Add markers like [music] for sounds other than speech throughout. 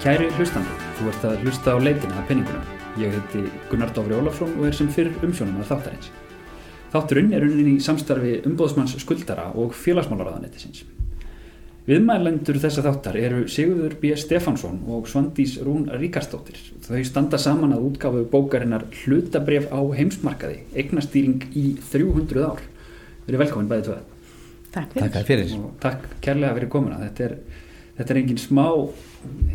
Kæri hlustandi, þú ert að hlusta á leitina að penningunum. Ég heiti Gunnar Dófri Ólafsson og er sem fyrr umsjónum að þáttarins. Þátturinn er unnin í samstarfi umbóðsmanns skuldara og félagsmálaráðanettisins. Viðmælendur þessa þáttar eru Sigurður B. Stefansson og Svandís Rún Ríkarsdóttir. Þau standa saman að útgáfu bókarinnar Hlutabref á heimsmarkaði, eignastýring í 300 ár. Verið velkomin bæðið tvöða. Takk fyrir. Takk fyrir. Og takk kærlega fyrir komuna. Þetta er, þetta er engin smá,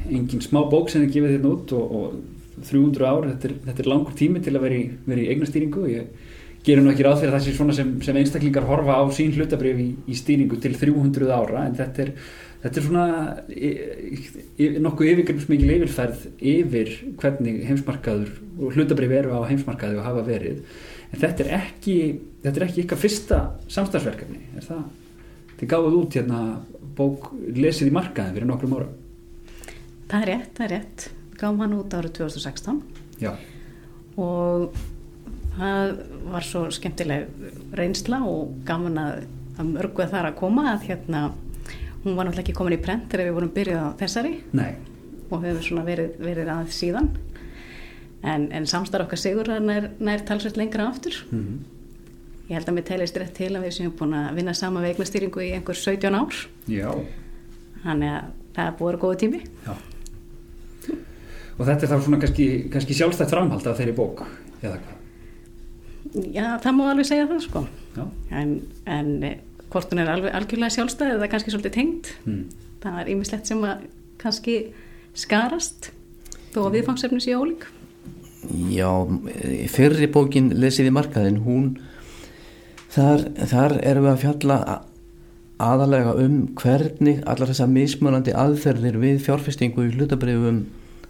engin smá bók sem þið gefið hérna út og, og 300 ár, þetta er, þetta er langur tími til að vera í, vera í eignastýringu ég gerir nú ekki ráð fyrir sem svona sem, sem einstaklingar horfa á sín hlutabrif í, í stýringu til 300 ára en þetta er, þetta er svona e, e, nokkuð yfirgrifsmikil yfirferð yfir hvernig heimsmarkaður og hlutabrif eru á heimsmarkaði og hafa verið en þetta er ekki, þetta er ekki ykkar fyrsta samstagsverkefni, er það? Þið gáðuð út hérna bók lesið í markaði fyrir nokkrum ára. Það er rétt, það er rétt. Gáðum hann út árið 2016 Já, og það var svo skemmtileg reynsla og gaman að, að mörgu þar að koma að hérna, hún var náttúrulega ekki komin í prent þegar við vorum byrjuð á þessari. Nei, og hefur svona verið, verið aðeins síðan. En, en samstarf okkar sigur nær, nær talsveit lengra aftur. Mm ég held að mér telist rétt til að við séum búin að vinna sama veiknastýringu í einhver 17 ár já, þannig að það er búið góðu tími já. Og þetta er þá svona kannski, kannski sjálfstætt framhald af þeirri bók, eða hvað? Já, það má alveg segja það sko Já, en, en eh, hvort hún er alveg algjörlega sjálfstæð eða kannski svolítið tengt mm. það er ýmislegt sem að kannski skarast þó að viðfangsefni sé ólík Já, fyrri bókin lesið í markaðin, hún þar, þar erum við að fjalla aðalega um hvernig allar þessar mismunandi aðferðir við fjárfestingu í hlutabrifum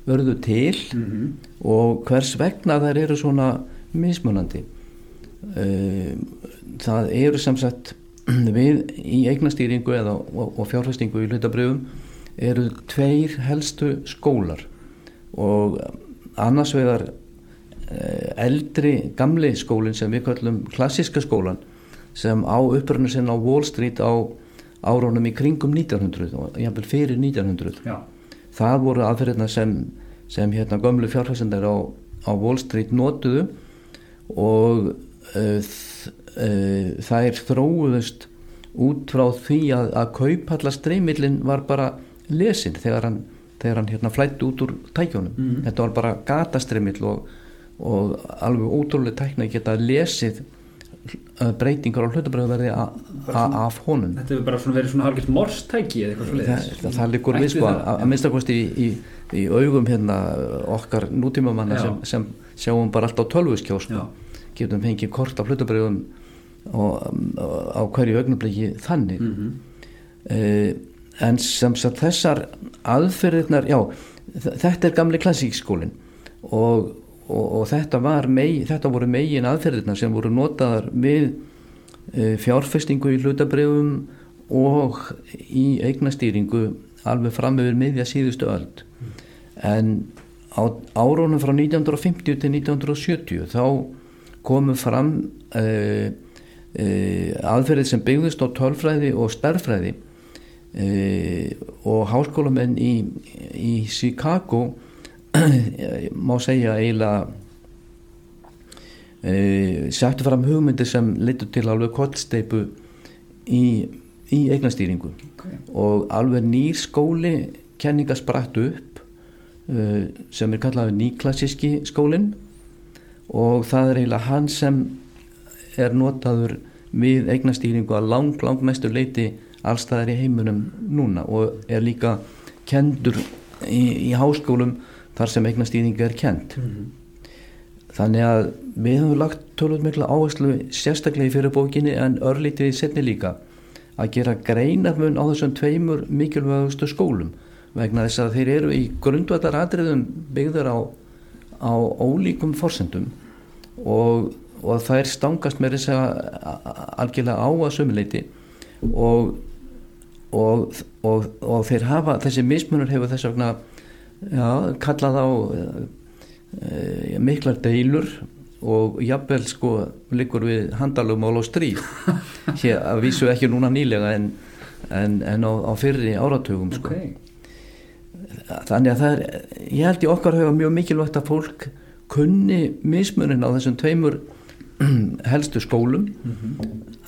verðu til Mm og hvers vegna þær eru svona mismunandi. Það eru sem sagt [clears throat] við í eignastýringu eða, og, og fjárfestingu í hlutabrifum eru tveir helstu skólar og annars vegar eldri gamli skólinn sem við kallum klassiska skólan sem á upprönnu sinn á Wall Street á árónum í kringum 1900 og jafnvel fyrir 1900 já, það voru aðferðina sem, sem hérna gömlu fjárfæsendar á, á Wall Street notuðu og uh, uh, þær þróuðust út frá því að, að kaupallastreymillin var bara lesin þegar hann, þegar hann hérna flætti út úr tækjónum Mhm. þetta var bara gatastreymil og, og alveg ótrúlega tækna geta lesið breytingar á hlutabröðverði af honum þetta hefur bara svona verið svona halgilt morstæki eða eitthvað svo það, það, liggur við sko að, að minnstakosti í, í, í augum hérna okkar nútímamanna sem, sem sjáum bara allt á tölvuskjó. Já. getum fengið kort af hlutabriðum og, og á hverju augnabliki þannig mm mm. en sem sagt þessar aðferðirnar, já þetta er gamli klassíkskólin og, og, og þetta mei, þetta voru megin aðferðirnar sem voru notaðar við e, fjárfestingu í hlutabrifum og í eignastýringu alveg fram yfir miðja síðustu öld. En á árónum frá 1950 til 1970 þá komu fram uh, uh, aðferðið sem byggðist á tölfræði og stærfræði uh, og háskólamenn í, í Chicago má segja eiginlega uh, settu fram hugmyndir sem litur til alveg kollsteipu í, í eignastýringu okay. og alveg nýr skóli kenninga spratt upp uh, sem er kallað nýklassíski skólin og það er eiginlega hann sem er notaður við eignastýringu að lang, lang mestu leiti allstaðar í heiminum núna og er líka kendur í, í háskólum þar sem eignastýring er kend mm þannig að við höfum lagt tölvöld mikla áherslu sérstaklega í fyrir bókinni en örlítið í setni líka að gera greinarmun á þessum tveimur mikilvægustu skólum. Vegna þess að þeir eru í grundvallar atriðum byggður á, á ólíkum forsendum og, og þær stangast með þess að algjörlega á að sömuleiti og, og, og þeir hafa þessi mismunur hefur þess vegna já, kallað á e, miklar deilur og jafnvel sko liggur við handalumál og stríð. [laughs] Hér að vísu ekki núna nýlega en, en, en á, á fyrri áratugum sko. ok, þannig að það er ég held í okkar höfa mjög mikilvægt að fólk kunni mismunin á þessum tveimur [clears throat] helstu skólum.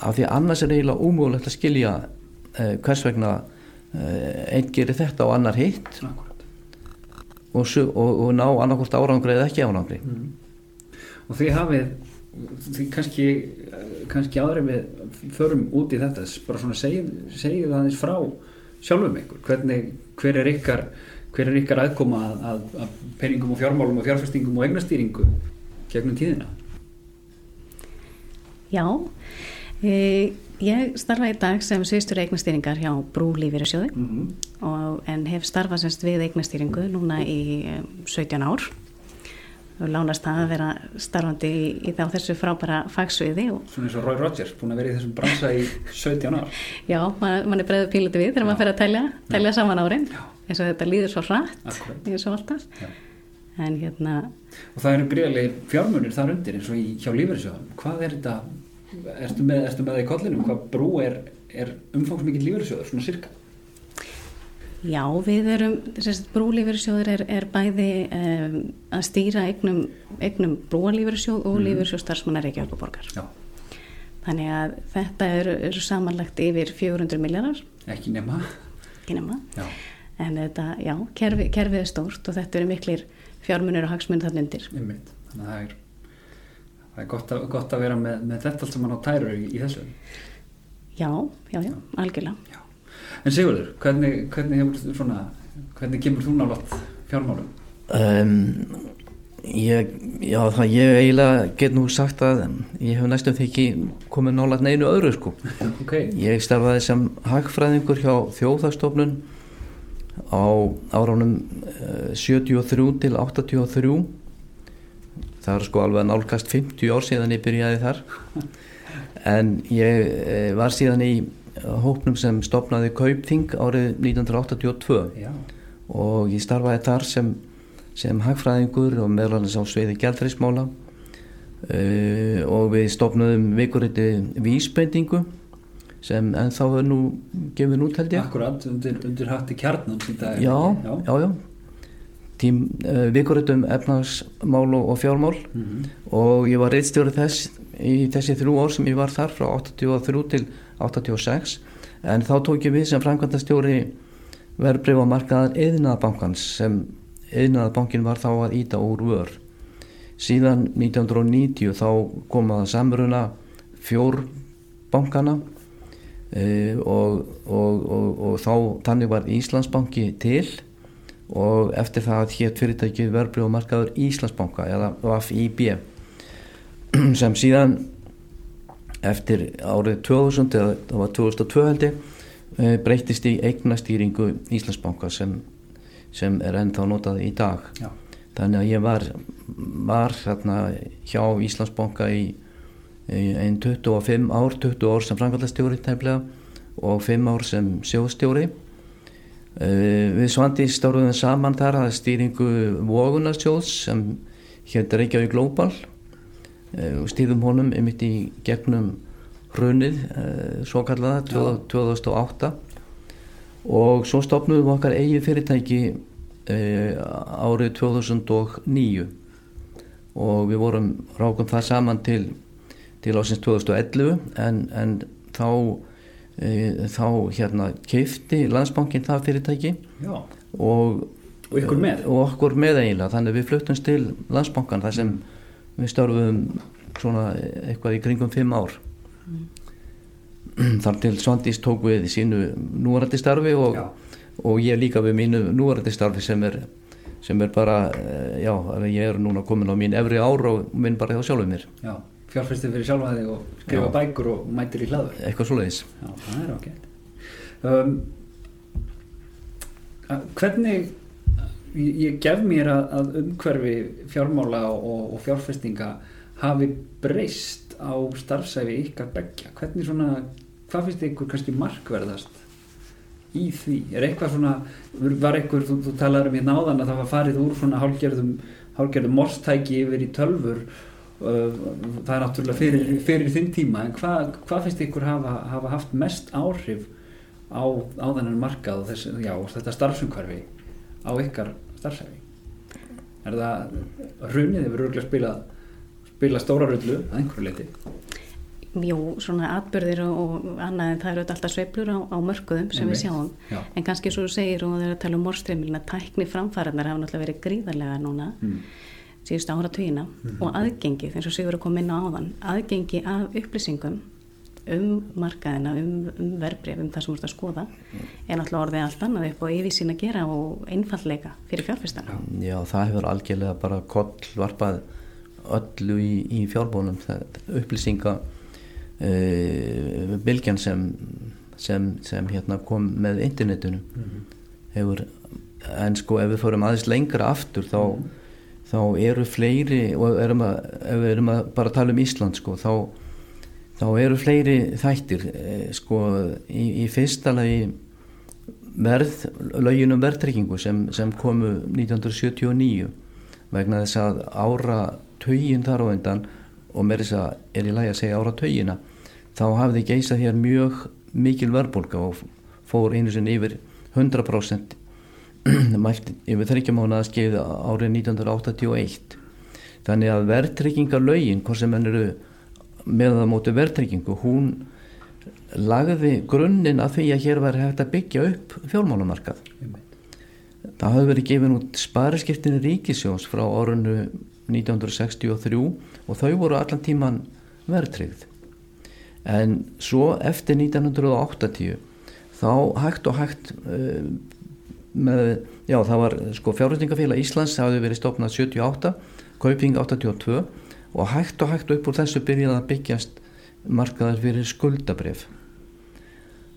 Af því annars er eiginlega ómögulegt að skilja uh, hvers vegna uh, einn gerir þetta og annar hitt. Akkurat. Og, og, og ná annarkvort árangri eða ekki árangri. Og því hafið því kannski, kannski áður en við förum út í þetta bara svona segið, segið aðeins frá sjálfum ykkur, hvernig hver er ykkar, hver er ykkar aðkoma að, að, að peningum og fjármálum og fjárfestingum og eignastýringu gegnum tíðina? Já, ég starfa í dag sem sviðstur eignastýringar hjá Brú Lífyrirsjóði mm -hmm. og, en hef starfað semst við eignastýringu núna í eh, 17 ár. Og lánast það að vera starfandi í, í þá þessu frábæra fagsviði og svona eins og Roy Rogers, búin að vera í þessum bransa í 17 ár. [laughs] Já, man, man er breiður píluti við þegar maður fer að telja, telja saman árin. Já. eins og þetta líður svo hratt Akkúrat. eins og alltaf. En hérna, og það eru greiðlega fjármunir þar undir eins og í, hjá lífeyrissjóðum hvað er þetta, ertu með, það í kollinum, hvað brú er, er umfangsmikið lífeyrissjóður, svona cirka já, við erum brúlífyrirsjóður er, er bæði um, að stýra eignum, eignum brúalífyrirsjóð og mm. lífyrirsjóð starfsmannar Reykjavíkuborgar já, þannig að þetta eru, eru samanlagt yfir 400 miljardar ekki nema. Ekki nema. Já, En þetta, já, kerfi, kerfið er stórt og þetta eru miklir fjármunir og hagsmunir þarna undir. þannig að það er það er gott að, gott að vera með, með þetta allt saman á tæru í, í þessu. Já, já, já, algjörlega. já. en Sigurður, hvernig, hvernig svona hvernig kemur þú nálat fjármálum? Um, ég, já það ég eiginlega get nú sagt að ég hef næstum því ekki komið nálat neinu öðru sko. [laughs] Ok, ég starfaði sem hagfræðingur hjá þjóðhagstofnun á áránum uh, 73 til 83 það er sko alveg nálgast 50 ár síðan ég byrjaði þar. En ég uh, var síðan í hópnum sem stopnaði Kaupþing árið 1982 já, og ég starfaði þar sem, sem hagfræðingur og meðlarnis á sveiði gældreismála uh, og við stopnaðum vikuriti vísbendingu sem en þá er nú gefið nút held ég. Akkurat undir, undir hatti kjarnan já, já. já, já tím uh, vikuritum efnagsmál og, fjármál. Mhm. og ég var reittstjóri þess í þessi þrjú ár sem ég var þar frá 83 til 86 en þá tók ég við sem framkvæmdastjóri verðbreyfa markaðar eðinaðabankans sem eðinaðabankin var þá að íta úr vör. Síðan 1990 þá kom að samruna fjór bankana uh, og, og, og, og þá þannig var Íslandsbanki til og eftir það hétt fyrirtækið verðbreyfa markaður Íslandsbanka eða VIB [clears throat] sem síðan eftir árið 2000 eða það var 2002 held ég eh, breytist í eignastýringu Íslandsbanka sem, sem er ennþá notað í dag. Já. þannig að ég var, var hérna, hjá Íslandsbanka í, í einn 25 ár 20 ár sem framkvæmdastjóri tæmlega og 5 ár sem sjóðstjóri við Svandi stáruðum saman þar að stýringu Vogunarsjóðs sem hér Reykjavík Global. Uh, og stýrðum honum einmitt í gegnum hrunið svo kallaða 2008 og svo stopnum við okkar eigi fyrirtæki árið 2009 og við vorum rákum það saman til, til ásins 2011 en, en þá e, þá hérna keifti landsbankin það fyrirtæki og, og ykkur með? og okkur með eiginlega þannig að við fluttumst til landsbankan þar sem við störfum svona eitthvað í kringum fimm ár. Þar til Svandís tók við sínu núvarandi starfi og, og ég líka við mínu núvarandi starfi sem er, sem er bara eh, já, ég er núna komin á mín efri ár og minn bara hjá sjálfum mér. Já, fjárfæstir fyrir sjálfa þig og skrifa Já. bækur og mætir í hlaður eitthvað svoleiðis. Já, það er ágætt. Um, Hvernig ég, gef mér að, að umhverfi fjármála og, og fjárfestinga hafi breyst á starfsæfi ykkar beggja. Hvernig svona, hvað finnst ykkur kannski markverðast í því? Er eitthvað svona, var eitthvað þú, þú talaður um hérna áðan að það var farið úr svona hálgerðum, hálgerðum morstæki yfir í tölfur það er náttúrulega fyrir, fyrir þinn tíma en hvað, hvað finnst ykkur hafa, hafa haft mest áhrif á, á þennan markað og þess, já, þetta starfsumhverfi á ykkar starfsæfi er það hrunið hefur örgulega spilað spila stóra rullu að einhverju leiti Jú, svona atbyrðir og, og annað en það eru alltaf sveiflur á, á mörkuðum sem Einmitt, við sjáum já. en kannski svo þú segir og þegar að tala um morstreimilina tækni framfæraðnar hafa náttúrulega verið gríðarlega núna mm. Síðustu ára tvíina og aðgengi, eins og Sigur er komin inn á áðan aðgengi af upplýsingum um markaðina, um, um verbreyf um það sem þú ert að skoða er náttúrulega orðið allt annað upp og yfirsýn að gera og einfallleika fyrir fjárfestana. Já, það hefur algjörlega bara koll varpað öllu í, í fjárbónum upplýsinga uh, bylgjan sem, sem, sem hérna kom með internetinu hefur en sko ef við fórum aðeins lengra aftur þá, þá eru fleiri og erum að, ef við erum að bara tala um Ísland sko þá, þá eru fleiri þættir eh, sko í, í fyrsta lagi verð, löginum verðtryggingu sem, sem komu 1979 vegna þess að ára tögin þar á undan og með þess að er í lagi að segja ára tögina þá hafði geisað hér mjög mikil verðbólka og fór einu sinni yfir 100% [clears throat] mælt yfir þryggjamána að skeiða árið 1981 þannig að verðtryggingarlögin hvort sem henn eru með það móti verðtryggingu hún lagði grunninn að því að hér var hægt að byggja upp fjármálamarkað. Það hafði verið gefin út spariskiptinni ríkisjós frá árunnu 1963 og þau voru allan tíman verðtryggð. En svo eftir 1980 þá hægt og hægt uh, með, já það var sko fjárhundingafélag Íslands hafði verið stopnað 78, kauping 82 og hægt og hægt upp úr þessu byrjaði að byggjast markaðar fyrir skuldabref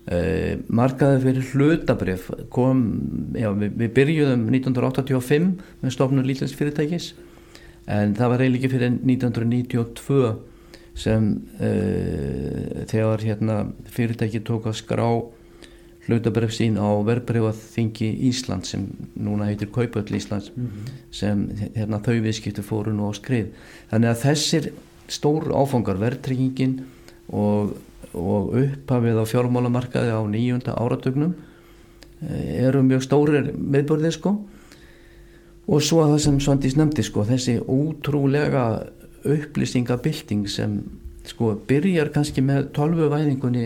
uh, markaðar fyrir hlutabref kom, já við, við byrjuðum 1985 með stopnum lítils fyrirtækis en það var eiginlega fyrir 1992 sem uh, þegar hérna, fyrirtæki tók að skrá hlutabref sín á verbreyfaþingi Ísland sem núna heitir Kaupöll Íslands mm -hmm. sem hérna, þau viðskiptu fóru nú á skrið þannig að þessir stór áfangar verðtryggingin og, og upphafið á fjármálamarkaði á nýjunda áratögnum eru mjög stórir meðbörðir sko og svo að það sem Svandís nefndi sko þessi ótrúlega upplýsingabilding sem sko byrjar kannski með 12 væðingunni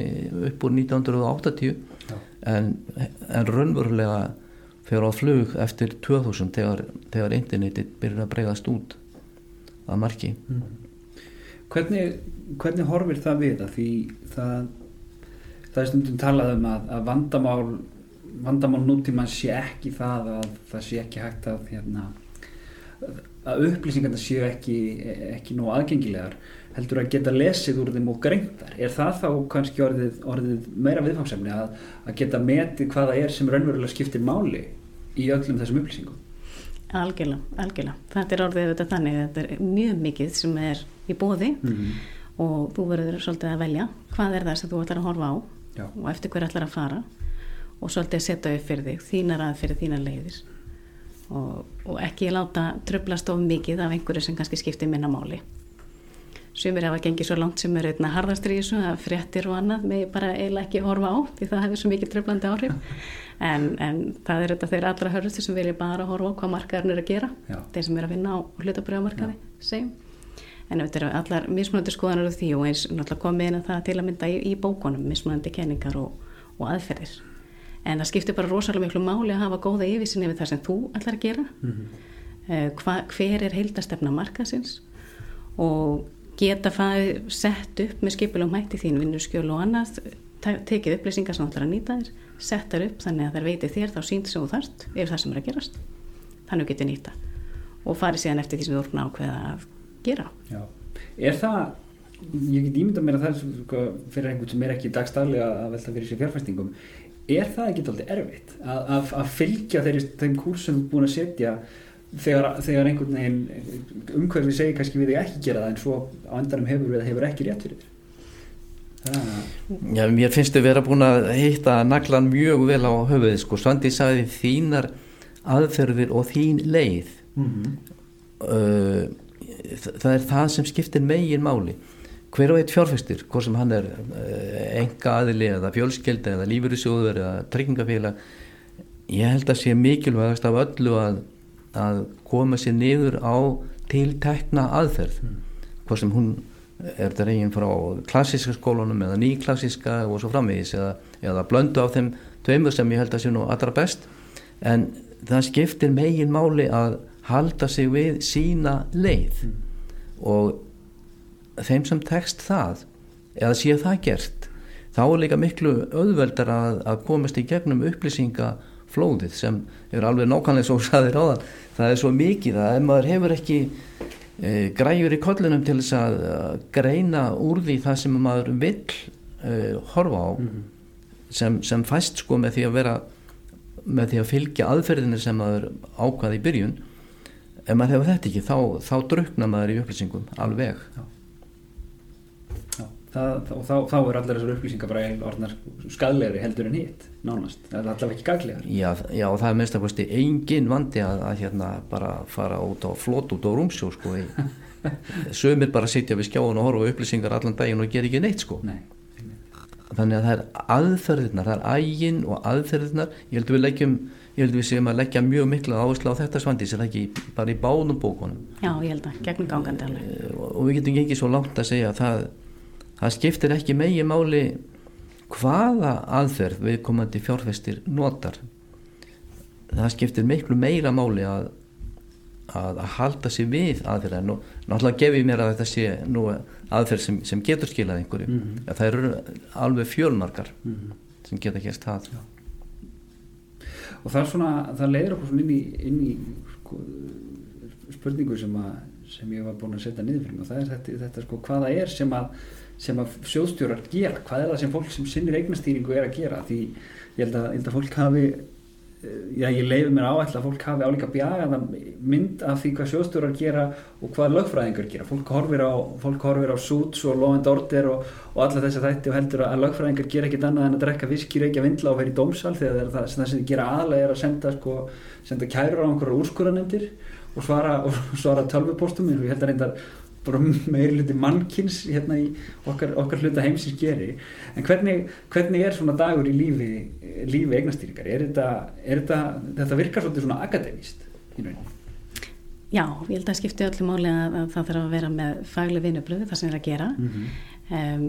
upp úr 1980 Já. En, en raunverulega fyrir á flug eftir 2000 þegar, þegar internetið byrjar að bregðast út að marki. Mm. hvernig, hvernig horfir það við það? Því það það er stundum talað um að, að vandamál vandamál nútíman sé ekki það að það sé ekki hægt að hérna, að upplýsingarna séu ekki, ekki nóg aðgengilegar heldur að geta lesið úr þeim og greintar er það þá kannski orðið, orðið meira viðfangsefni að, að geta metið hvaða er sem raunverulega skiptir máli í öllum þessum upplýsingum? Algjörlega, algjörlega. Þetta er orðið þetta þannig þetta er mjög mikið sem er í bóði mm -hmm. og þú verður svolítið að velja hvað er það sem þú ætlar að horfa á Já. og eftir hver ætlar að fara og svolítið að setja upp fyrir þig þínar að fyrir þínar leiðir. Og, og ekki láta tröflast of mikið af einhverju sem kannski skiptir minna máli sumir hafa gengið svo langt sem er einna harðastur í þessu að fréttir og annað með bara eiginlega ekki horfa á því það hefur svo mikið tröflandi áhrif. [laughs] En, en það er þetta þeir allra hörðustu sem vilja bara horfa á hvað markaðurinn er að gera. Já. þeir sem er að vinna á hlutabrjámarkaði segjum. En þetta eru allar mismunandi skoðanar af því og eins náttúrulega komið inn að það til að mynda í, í bókunum mismunandi kenningar og, og aðferðir. En það skiptir bara rosalega miklu máli að hafa góða yfirsin yfir það sem þú ætlar að gera. Mm -hmm. hva, hver er heildastefna markaðsins? Og geta það sett upp með skipilum hætti þín vinnurskjöl og annað tekið upplýsingar sem þú ætlar að nýta þér settar upp þannig að þær veiti þér þá sínt sem þú þarft yfir það sem er að gerast. Þannig getur nýta og farið síðan eftir því sem þú orðin ákveða að gera. Já. Er það ég get ímynda mér að það er sko, fyrir einhvern sem er ekki dagstaflega að velta fyrir sér fjárfæstingum er það ekki alltaf erfitt að, að, að fylgja þeirri, þeim kúrsum búin að setja þegar, þegar einhvern veginn umhverfið segir kannski við þig ekki gera það en svo á endanum hefur við hefur ekki rétt fyrir það Já, mér finnst þið vera búin að hitta naglan mjög vel á höfuðið sko, Svandi sagði þínar aðferðir og þín leið. Mm -hmm. uh, það er það sem skiptir megin máli. Hver og eitt fjárfæstir, hvort sem hann er enga aðili eða fjölskelda eða lífyrísjóður eða tryggingafélag ég held að sé mikilvægast af öllu að, að koma sér niður á tiltekna aðferð mm. hvað sem hún er þetta reygin frá klassíska skólunum eða nýklassíska og svo framvegis eða, eða blöndu á þeim tveimur sem ég held að sé nú allra best en það skiptir megin máli að halda sig við sína leið mm. og þeim sem tekst það eða sé það gert þá er líka miklu auðveldar að, að komast í gegnum upplýsingaflóðið sem er alveg nákvæmlega svo sæðir á það það er svo mikið að ef maður hefur ekki e, græjur í kollunum til þess að, að greina úr því það sem maður vill e, horfa á mm -hmm. sem, sem fæst sko með því að vera með því að fylgja aðferðinu sem maður ákvaði í byrjun. Ef maður hefur þetta ekki þá, þá drukna maður í upplýsingum alveg. Já það, og þá, þá er allar þessar upplýsingar bara orðnar skadlegri heldur en hitt nánast, það er allavega ekki gaglegar Já, já það er mest að fyrst engin vandi að, að hérna bara fara út á flott út á rúmsjó sko sömur [laughs] bara sitja við skjáðun og horfa upplýsingar allan daginn og gera ekki neitt sko. Nei. þannig að það er aðferðirnar það er ægin og aðferðirnar. Ég held að við leggjum ég held að við séum að leggja mjög mikla áherslu á þetta svandi sem það ekki bara í bánum bókunum? Já, ég held að, gegnum gangandi alveg. Eh, og við getum ekki svo langt að segja að það það skiptir ekki megi máli hvaða aðferð viðkomandi fjárfestir notar það skiptir miklu meira máli að, að, að halda sér við aðferðin og náttúrulega gefið mér að þetta sé nú aðferð sem, sem getur skilað einhverju mm -hmm. það eru alveg fjölmarkar mm -hmm. sem geta hérst það Já. og það er svona það leiður okkur inn í, inn í sko, spurningu sem, að, sem ég var búin að setja niður fyrir mig. Og það er þetta, þetta sko, hvaða er sem að sem að sjóðstjórar gera. Hvað er það sem fólk sem sinnir eignastýringu er að gera? Því ég held að, ég held að fólk hafi eh, já ég leiði mér áætla að fólk hafi álíka bjagaða mynd af því hvað sjóðstjórar gera og hvað lögfræðingar gera. Fólk horfir á, fólk horfir á Suits og Law and Order og, og alla þess að þætti og heldur að lögfræðingar gera ekkit annað en að drekka viskir ekki að vindla og vera í dómsal þegar það, það sem þið gera aðlega er að senda, sko, senda kærur á einhverju úrskuranendir og svara, svara tölvupostum og ég held að reyndar bara meiri hluti mannkins hérna í okkar, okkar hluta heimsins gerir en hvernig, hvernig er svona dagur í lífi, lífi eignastýringar? Er þetta, er þetta, þetta virkar svolítið svona akademíst í rauninni? Já, ég held að skipti öllu máli að, að það þarf að vera með fagleg vinubröðu það sem er að gera. Mm -hmm. um,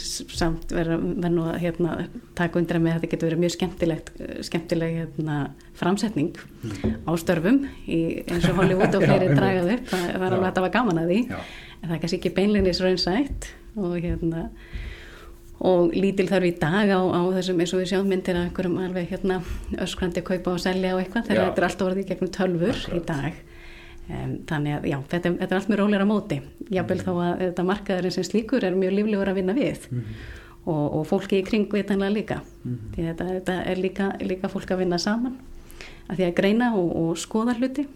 samt verður nú að hérna, taka undir að með að þetta getur verið mjög skemmtilegt skemmtileg hérna, framsetning mm. á störfum í, eins og Hollywood og [laughs] fleiri dragað upp það, er alveg að þetta var gaman að því Já. en það er kannski ekki beinleinis raunsætt og hérna og lítil þarf í dag á, á þessum eins og við sjáum myndir að einhverjum alveg hérna öskrandi kaupa og selja og eitthvað þegar þetta er allt orðið gegnum tölfur Akkurat. í dag þannig að já, þetta, þetta er allt mjög rólir á móti. Jábel mm. þá að þetta markaðurinn sem slíkur er mjög líflegur að vinna við. Mm. og, og fólki í kring vitanlega líka. Mm. því þetta, þetta er líka, líka fólk að vinna saman. Að því að greina og, og skoða hluti.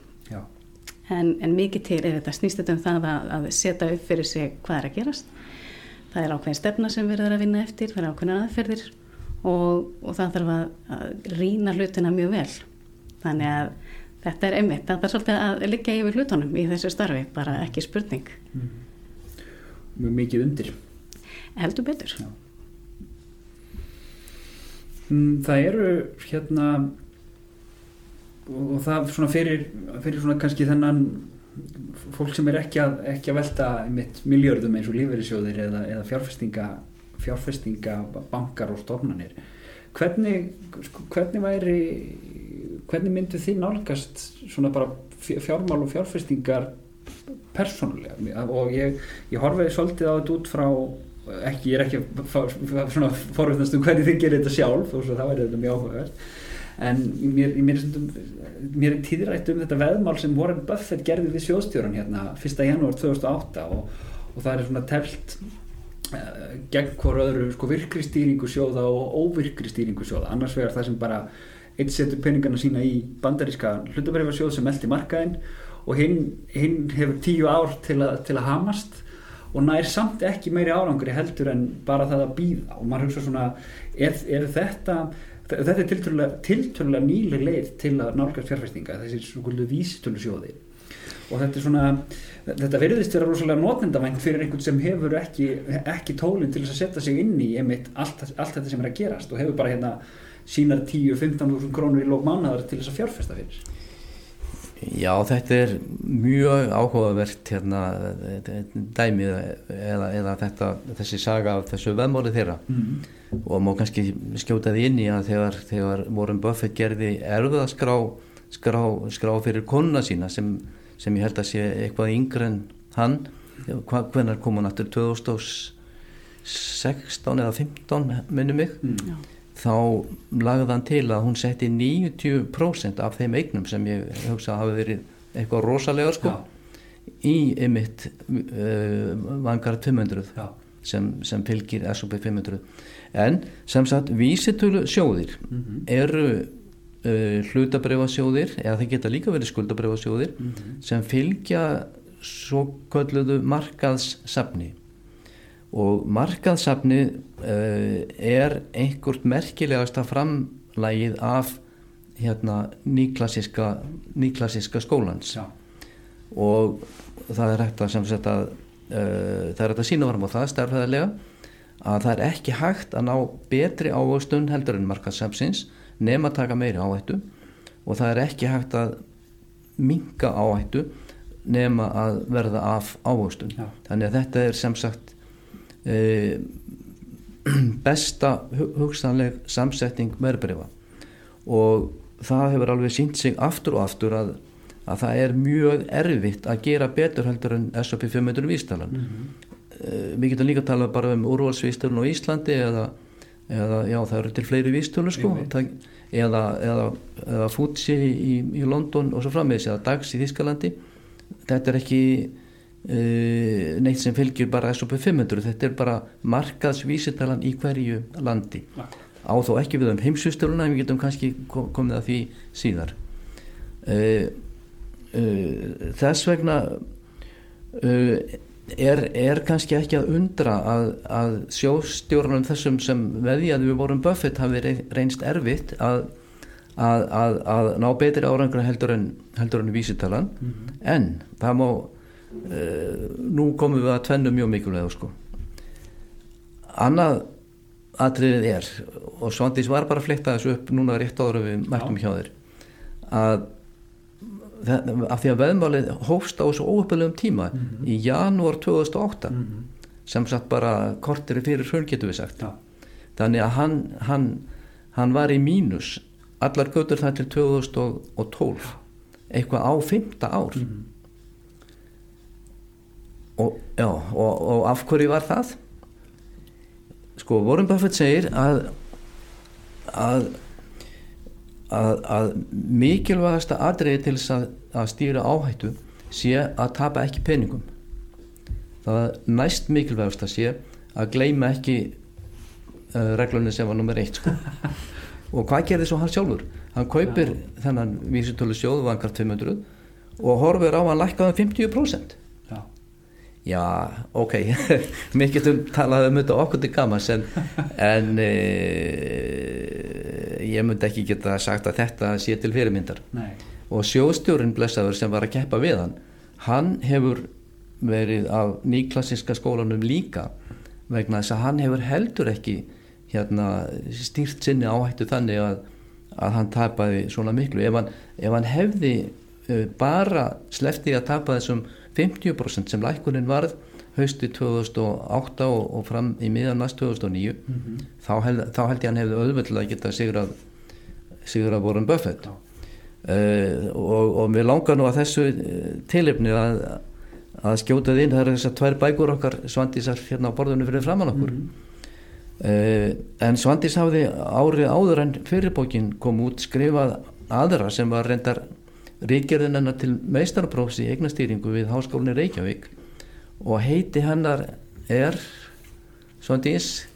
En, en mikið til er þetta snýst þetta um það að, að setja upp fyrir sig hvað er að gerast. Það er ákveðin stefna sem verður að vinna eftir það er ákveðin aðferðir. Og, og það þarf að, að rína hlutina mjög vel. Þannig að þetta er einmitt, það er svolítið að liggja yfir hlutunum í þessu starfi, bara ekki spurning mm. Mjög mikið undir Heldur betur Já. Mm, það eru hérna og það svona fyrir, fyrir svona kannski þennan fólk sem er ekki að, ekki að velta mitt miljörðum eins og lífverðisjóðir eða, eða fjárfestinga fjárfestinga bankar og stofnanir hvernig, hvernig væri hvernig myndu þið nálgast svona bara fjármál og fjárfestingar persónulega og ég, ég horfiði svolítið á þetta út frá ekki, ég er ekki svona forvittnast um hvernig þið gerir þetta sjálf og það væri þetta mjög áhugavert en mér, mér, mér er tíðrætt um þetta veðmál sem Warren Buffett gerði við sjóðstjóran hérna 1. janúar 2008 og, og það er svona telt uh, gegn hvort öðru sko, virkri stýringu sjóða og óvirkri stýringu sjóða annars vegar það sem bara eitt setur peningarna sína í bandaríska hlutabrifarsjóð sem meldi markaðinn og hinn, hinn hefur tíu ár til, a, til að hamast og nær samt ekki meiri árangri heldur en bara það að býða og maður hugsa svona er, er þetta þetta er tilturlega nýli leið til að nálgast fjárfæstinga þessi svona vísitölu sjóði og þetta er svona þetta verðist vera rosalega notnendavænt fyrir einhvern sem hefur ekki, ekki tólinn til þess að setja sig inn í einmitt allt, allt þetta sem er að gerast og hefur bara hérna sínar 10-15 krónur í lók mánuðar til þess að fjárfesta fyrir. Já, þetta er mjög áhugavert hérna, dæmið eða, eða þetta, þessi saga af þessu veðmáli þeirra. Mm. og má kannski skjóta því inn í að þegar, þegar Warren Buffett gerði erfiðaskrá skrá, skrá fyrir konuna sína sem, sem ég held að sé eitthvað yngre en hann hvernig kom hann aftur? 2016 eða 15 minnum mig. Mm þá lagði hann til að hún setti 90% af þeim eignum sem ég hugsa hafi verið eitthvað rosalega sko Já. í ymitt uh, vangar 500 sem, sem fylgir SOP 500 en sem sagt vísitölu sjóðir mm -hmm. eru uh, hlutabrefasjóðir eða þeir geta líka verið skuldabrefasjóðir mm -hmm. sem fylgja svo kölluðu markaðssafni og markaðsafni uh, er einhvert merkilegasta framlægið af hérna nýklassiska nýklassiska skólans. Já. og það er hægt að sem sagt að uh, það er hægt að sína varum á það stærfæðilega að það er ekki hægt að ná betri ávöxtun heldur en markaðsafnsins nema að taka meiri áhættu. Og það er ekki hægt að minga áhættu nema að verða af ávöxtun. Þannig að þetta er sem sagt e, [clears throat] besta hugsanleg samsetting verðbrefa og það hefur alveg sínt sig aftur og aftur að, að það er mjög erfitt að gera betur heldur en S&P 500 vístalan mm -hmm. e, við getum líka að tala bara um úrvalsvístalun á Íslandi eða, eða já það eru til fleiri vístölu sko. Það, eða, eða, eða Futsi í, í London og svo frammeðis eða Dags í Þískalandi þetta er ekki neitt sem fylgjur bara S&P 500 þetta er bara markaðsvísitalan í hverju landi. Á þó ekki við um heimsustöluna við getum kannski komið að því síðar. Uh, uh, þess vegna er, er kannski ekki að undra að, að sjóstjórnum þessum sem veðjaði við vorum Buffett hafi reynst erfitt að, að, að ná betri árangur heldur en, heldur en vísitalan. Mm -hmm. en það má uh, nú komum við að tvennu mjög mikilvæg sko. annað atriðið er og Svandís var bara að fletta þessu upp núna rétt áður við mættum hjá þér að af því að veðmálið hófst á þessu óöfðulegum tíma mm -hmm. í janúar 2008 mm -hmm. sem satt bara kortir fyrir hrun getur við sagt ja. þannig að hann, hann, hann var í mínus allar götur það til 2012 eitthvað á fymta ár mm -hmm og, já, og, og af hverju var það sko Warren Buffett segir að að að, að mikilvægasta aðriði til þess að, að stýra áhættu sé að tapa ekki peningum það næst mikilvægast að sé að gleima ekki uh, reglunni sem var nummer eitt sko. [laughs] og hvað gerði svo hann sjálfur hann kaupir ja. þennan vísutölu sjóðu vangar 200 og horfur á að hann lækkaði 50% já, ok. [laughs] Mér getum talað um þetta okkur til gamas en, en e, ég myndi ekki geta sagt að þetta sé til fyrirmyndar. Nei. og sjóstjórin blessaður sem var að keppa við hann hann hefur verið á nýklassiska skólanum líka vegna þess að hann hefur heldur ekki hérna, stýrt sinni áhættu þannig að, að hann tapaði svona miklu. Ef hann, ef hann hefði uh, bara sleftið að tapa þessum 50% sem lækunin varð hausti 2008 og, og fram í miðan næst 2009 mm -hmm. þá, held, þá held ég hann hefði auðvöldlega að geta sigrað sigrað Warren Buffett uh, og, og við langar nú að þessu eh, tilipni að, að skjótaði inn, það er þess að tvær bækur okkar Svandísar hérna á borðunum fyrir framann okkur mm -hmm. uh, en Svandís hafði árið áður en fyrirbókin kom út skrifað aðra sem var reyndar ríkjörðin hennar til meistarprófs í eignastýringu við Háskólinni Reykjavík og heiti hennar er Svondís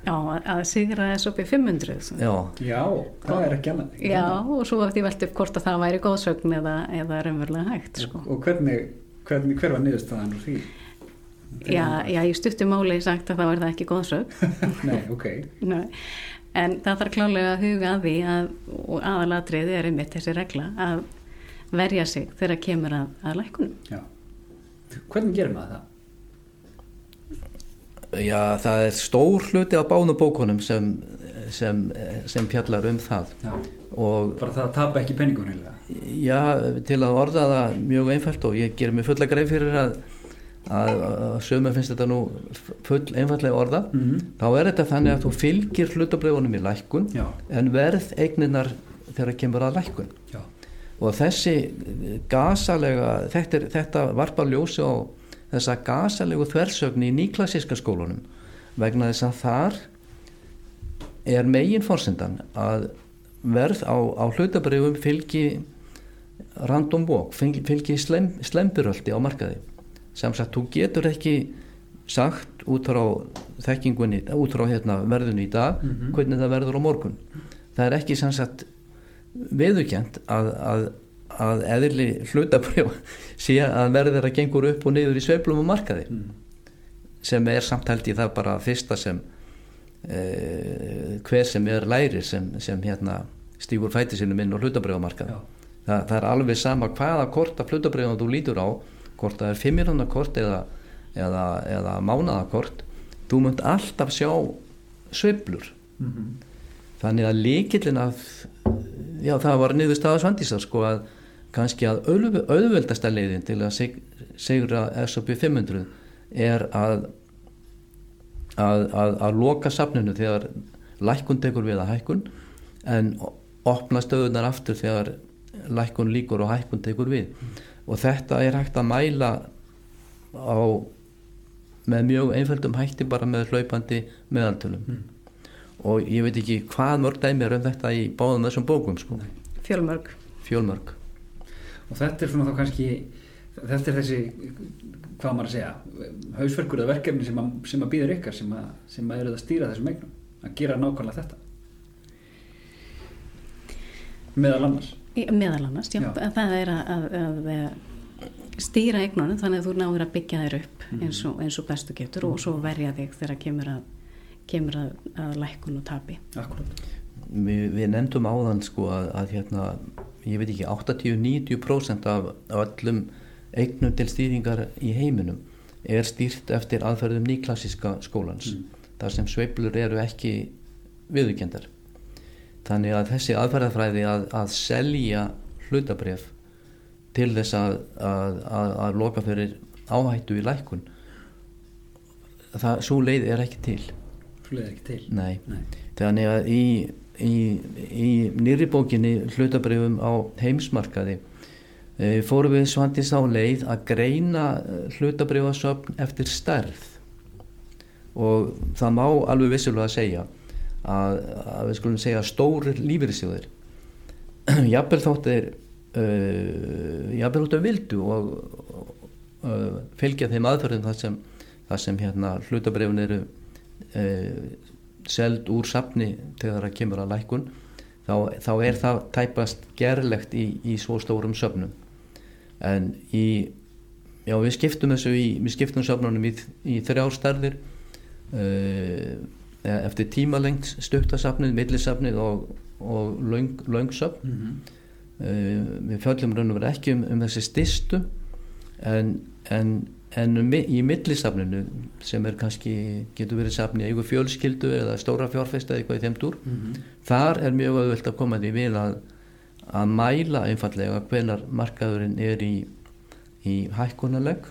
Já, að sigra þess upp í 500 Já, Já það er ekki annað Já, og svo eftir veldi upp hvort að það væri góðsögn eða, eða raunverulega hægt sko. Og hvernig, hvernig hver var niðurstaðan úr því? Já, já, ég stutti máli sagt að það var það ekki góðsögn [laughs] Nei, ok Nei. En það þarf klálega að huga að því að, og aðalatriði er einmitt þessi regla að verja sig þegar það kemur að, að lækunum. Já. Hvernig gerum maður það? Já, það er stór hluti á bánu bókunum sem, sem, sem fjallar um það Já. og bara það að tapa ekki penningun já, til að orða það mjög einfalt og ég ger mig fulla greið fyrir að að, að sögum finnst þetta nú full einfallega orða mm -hmm. þá er þetta þannig að þú fylgir hlutabröfunum í lækkun Já, en verð eigninar þegar kemur að lækkun já, og þessi gasalega þetta, er, þetta varpa ljósi á þessa gasalegu þversögni í nýklassíska skólunum vegna þess að þar er megin fórsendan að verð á, á hlutabrifum fylgi random walk, fylgi, slem, slembiröldi á markaði sem sagt, þú getur ekki sagt út frá þekkingunni, út frá hérna, verðunni í dag Mhm. hvernig það verður á morgun það er ekki sem sagt viðurkjent að, að, að eðli hlutabrif [laughs] sé að verður að gengur upp og niður í sveiflum á markaði mm. sem er samt held ég það bara fyrsta sem eh, hver sem er læri sem, sem hérna stígur fæti sinum inn á hlutabrifamarkað Já. Þa, það er alveg sama hvaða kort af hlutabrifum þú lítur á hvort það er fimmirhundar kort eða, eða, eða mánadakort þú munt alltaf sjá sveiflur Mm -hmm. þannig að líkillin að já það var niður staða svandísar sko að kannski að auðv- auðveldasta leiðin til að sig, segra S&P 500 er að að, að að loka safninu þegar lækkun tekur við að hækkun en opna stöðunar aftur þegar lækkun líkur og hækkun tekur við og þetta er hægt að mæla á með mjög einföldum hætti bara með hlaupandi meðaltölum Mm. Og ég veit ekki hvað mörg dæmi er um þetta í báðum þessum bókum sko, fjölmörg. Fjölmörg. Og þetta er svona þá kannski þetta er þessi, hvað maður að segja hausverkur eða verkefni sem að, sem að býður ykkar sem að, sem að eruð að stýra þessum eignum að gera nákvæmlega þetta. Meðal annars. Meðal annars, já, Já. það er að, að, að stýra eignunum þannig að þú náður að byggja þér upp Mhm. eins og, eins og bestu getur og svo verja þig þegar kemur að kemur að, að lækkun og tapi. Akkurat við, við nefndum áðan sko að, að hérna, ég veit ekki 80-90% af öllum eignum til stýringar í heiminum er stýrt eftir aðferðum nýklassiska skólans Mm. þar sem sveiflur eru ekki viðurkendar þannig að þessi aðferðafræði að, að selja hlutabref til þess að, að, að, að loka fyrir áhættu í lækkun það, svo leið er ekki til svo leiðir ekki til Nei. Nei. Þannig að í, í, í nýri bókinni hlutabrifum á heimsmarkaði e, fórum við svandis á leið að greina hlutabrifasöfn eftir stærð og það má alveg vissulega að segja að, að við skulum segja stórir lífyrirsjóðir [clears throat] jafnvel þótt þeir uh, jafnvel þótt þeir vildu og uh, fylgja þeim aðferðin þar sem, þar sem hérna hlutabrifun eru seld úr safni þegar það kemur að lækun þá, þá er það tæpast gerlegt í, í svo stórum söfnum en í já við skiptum þessu í við skiptum söfnunum í, í þrjár stærðir uh, eftir tímalengt stuttasafnið, millisafnið og, og löng, löngsöfn mm -hmm. við fjöllum raun og verið ekki um, um þessi stystu en, en, en í millisafninu sem er kannski, getur verið safni eigu fjölskyldu eða stóra fjárfesta eða eitthvað í þeim dúr Mm -hmm. þar er mjög auðvöld að koma því við að, að mæla einfallega hvenar markaðurinn er í, í hækkunaleg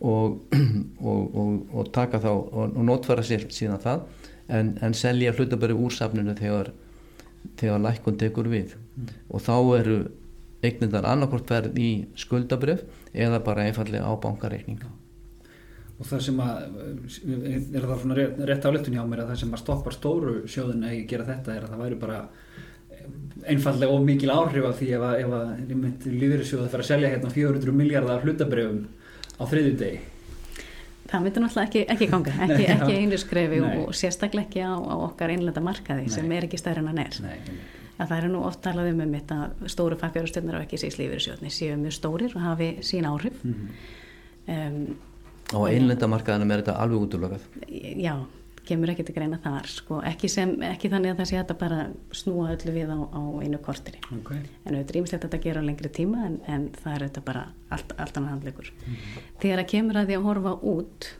og, [clears throat] og, og, og taka þá og, notfæra sér síðan það en, en selja hlutabæri úr safninu þegar, þegar lækkun tekur við og þá eru eignindar annarkort verð í skuldabrif eða bara einfallega á bankareikninga. Og það sem að er það svona rétt, rétt áleitun hjá mér að það sem að stoppar stóru sjóðin að gera þetta er að það væri bara einfallega of mikil áhrif af því ef að, ef að lífyrirsjóðu að fara að selja hérna 400 miljardar hlutabrifum á þriðju degi það myndi náttúrulega ekki, ekki ganga ekki, ekki einu skrefi og, og sérstaklega ekki á, á okkar einlenda markaði sem Nei. er ekki stærri en hann er. Nei, að það eru nú oft talað um um þetta að stóru fagfjárastöndar og ekki síðan lífyrirsjóðni séu mjög stórir og hafi sín áhrif mm -hmm. um, og einlenda markaðanum er þetta alveg útlökað já, kemur ekki til greina þar sko. ekki, sem, ekki þannig að það sé hægt að bara snúa öllu við á, á einu korteri okay. en auðvitað er ímislegt að þetta gera á lengri tíma en, en það er auðvitað bara allt, allt annað handleikur þegar að kemur að því að horfa út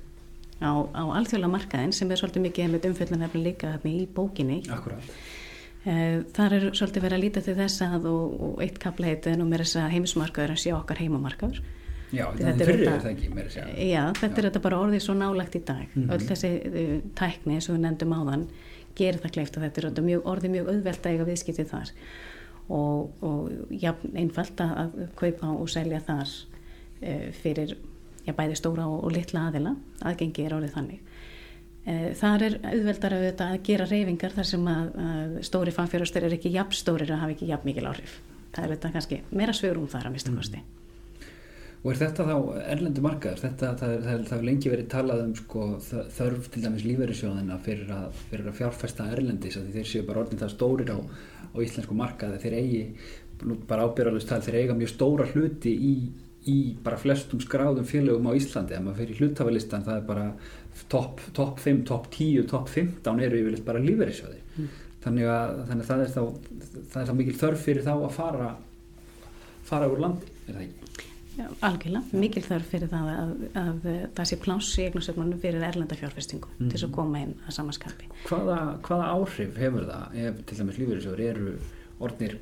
á, á alþjóðlega markaðin sem er svolítið mikið með umfjöldunarfni líka hérna í bókinni. Akkurát. Þar er svolítið verið að líta til þess að og, og eitt kapla heitið nú mér þess að heimismarkaður en sé okkar heimamarkaður. Já, þetta er þetta að. Já, þetta Já. er þetta bara orðið svo nálagt í dag. Mm -hmm. Öll þessi uh, tækni sem við nefndum áðan gerir það kleift og þetta er mjög, orðið mjög auðvelt að eiga viðskiptið þar og, og já, einfalt að kaupa og selja þar uh, fyrir já, bæði stóra og, og litla aðila. Aðgengi er orðið þannig. Eh, þar er auðveldar að gera reyfingar þar sem að, að stóri fanfjörustur er ekki jafn stórir að hafa ekki jafn mikil áhrif. Það er þetta kannski meira svörum þar að mista kosti. Og er þetta þá erlendu markaður? Þetta, það, það, það hefur lengi verið talað um sko, þörf til dæmis lífverðisjóðina fyrir, fyrir að fjárfesta erlendis að þeir séu bara orðin það stórir á, á íslensku markaði. Þeir eigi, bara ábyrðalust tal, þeir eiga mjög stóra hluti í, í bara flestum skráðum félögum á Íslandi. Það er bara topp top 5, topp 10, topp 15 eru yfirleitt bara lífverðisjóði mm. þannig, þannig að það er þá það er þá mikil þörf fyrir þá að fara fara úr landi, er það ekki? Já, algjörlega, mikil þörf fyrir það að, að, að það sé pláss í eignasöfnunum fyrir erlenda fjárfestingu mm. til að mhm. koma inn að samaskapi hvaða, hvaða áhrif hefur það ef til dæmis lífverðisjóður eru orðnir,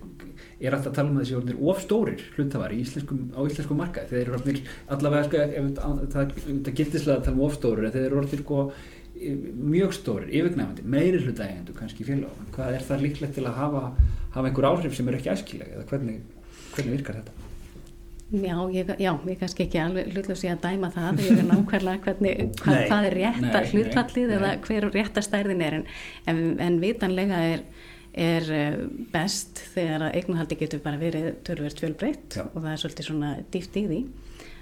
er alltaf að tala um þessi orðnir ofstórir hlutafari á íslenskum marka þeir eru orðnir allavega sko, það, það, það gildislega að tala um ofstórir þeir eru orðnir sko, mjög stórir, yfirgnæfandi, meiri hlutægendu kannski félag, hvað er það líklegt til að hafa, hafa einhver áhrif sem eru ekki æskilega eða hvernig, hvernig virkar þetta? Já, ég, já, ég kannski ekki alveg hlutlega sé að dæma það, ég er nákvæmlega hvernig, hvað, nei, hvað er rétta hlutfallið eða hver rétta stærðin er en, en, en vitanlega er er eh, best þegar að eignahaldi getur bara verið törverð fjölbreytt og það er svolítið svona dýft í því.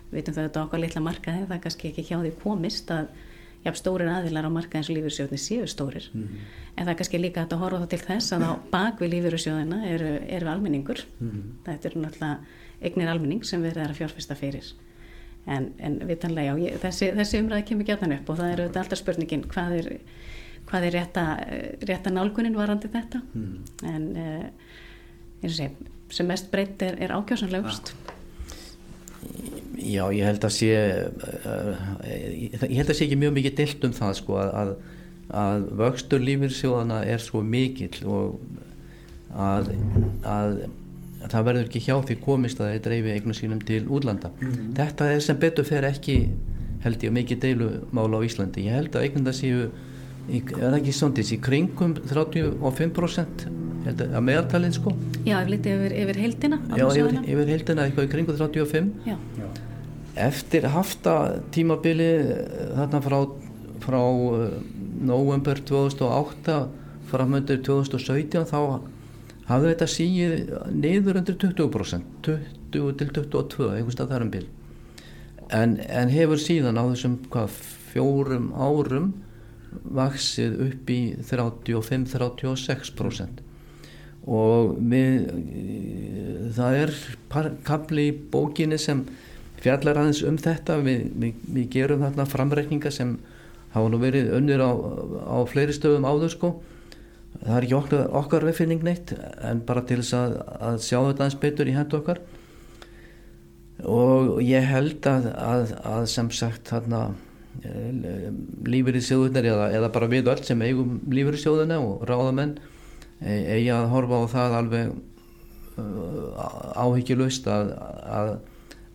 Við veitum það að þetta okkar litla markaði það er kannski ekki hjá því komist að já, stórir aðilar á markaði eins og lífyrsjóðinni séu stórir. Mm -hmm. en það er kannski líka að horfa þá til þess að á bakvið lífyrsjóðina eru, eru almenningur. Mm -hmm. þetta eru náttúrulega eignir almenning sem verður að fjárfesta fyrir. En, en vitanlega já, ég, þessi, þessi umræði kemur gætan upp og það eru alltaf spurningin hvað er hvað er rétta, rétta nálgunin varandi þetta mm. en uh, sé, sem mest breytt er, er ákjásanlegust. Já, ég held að sé uh, ég held að sé ekki mjög mikið deilt um það sko að, að vöxtur lífyrsjóðana er svo mikill og að, að það verður ekki hjá því komist að það er dreifið eignum sínum til útlanda mm. þetta er sem betur fer ekki held ég mikið deilumála á Íslandi ég held að eignum það séu í, er það ekki sondis, í kringum 35% að meðaltalinn sko? Já, ef litið yfir, yfir heldina Já, yfir, yfir heldina, eitthvað í kringum 35 Já. Eftir hafta tímabili eh, þarna frá, frá november 2008 framöndur 2017 þá hafði þetta síið niður undir 20% 20 til 22, einhverstað þarum bil. En, en hefur síðan á þessum hvað, fjórum árum vaksið upp í 35-36% og við, það er kapli í bókinni sem fjallar aðeins um þetta. Við, við, við gerum þarna framreikninga sem hafa nú verið önnur á, á fleiri stöðum áður sko. Það er ekki okkar, okkar viðfinning neitt en bara til þess að, að sjá þetta aðeins betur í hendu okkar. Og ég held að, að, að sem sagt þarna Eh, lífyrirsjóðunar eða, eða bara við öll sem eigum lífyrirsjóðuna og ráðamenn eh, eigi að horfa á það alveg uh, áhyggjulust að, að,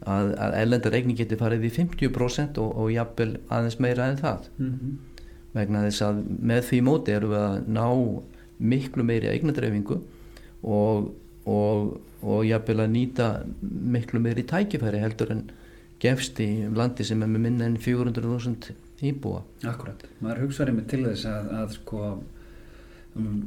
að, að ellendar eigni geti farið í 50% og, og jafnvel aðeins meira en það mm -hmm. vegna þess að með því móti erum við að ná miklu meiri eignadreifingu og, og, og jafnvel að nýta miklu meiri tækifæri heldur en gefst í landi sem er með minna en 400.000 íbúa. Akkurat, maður hugsaður með til þess að, að sko um,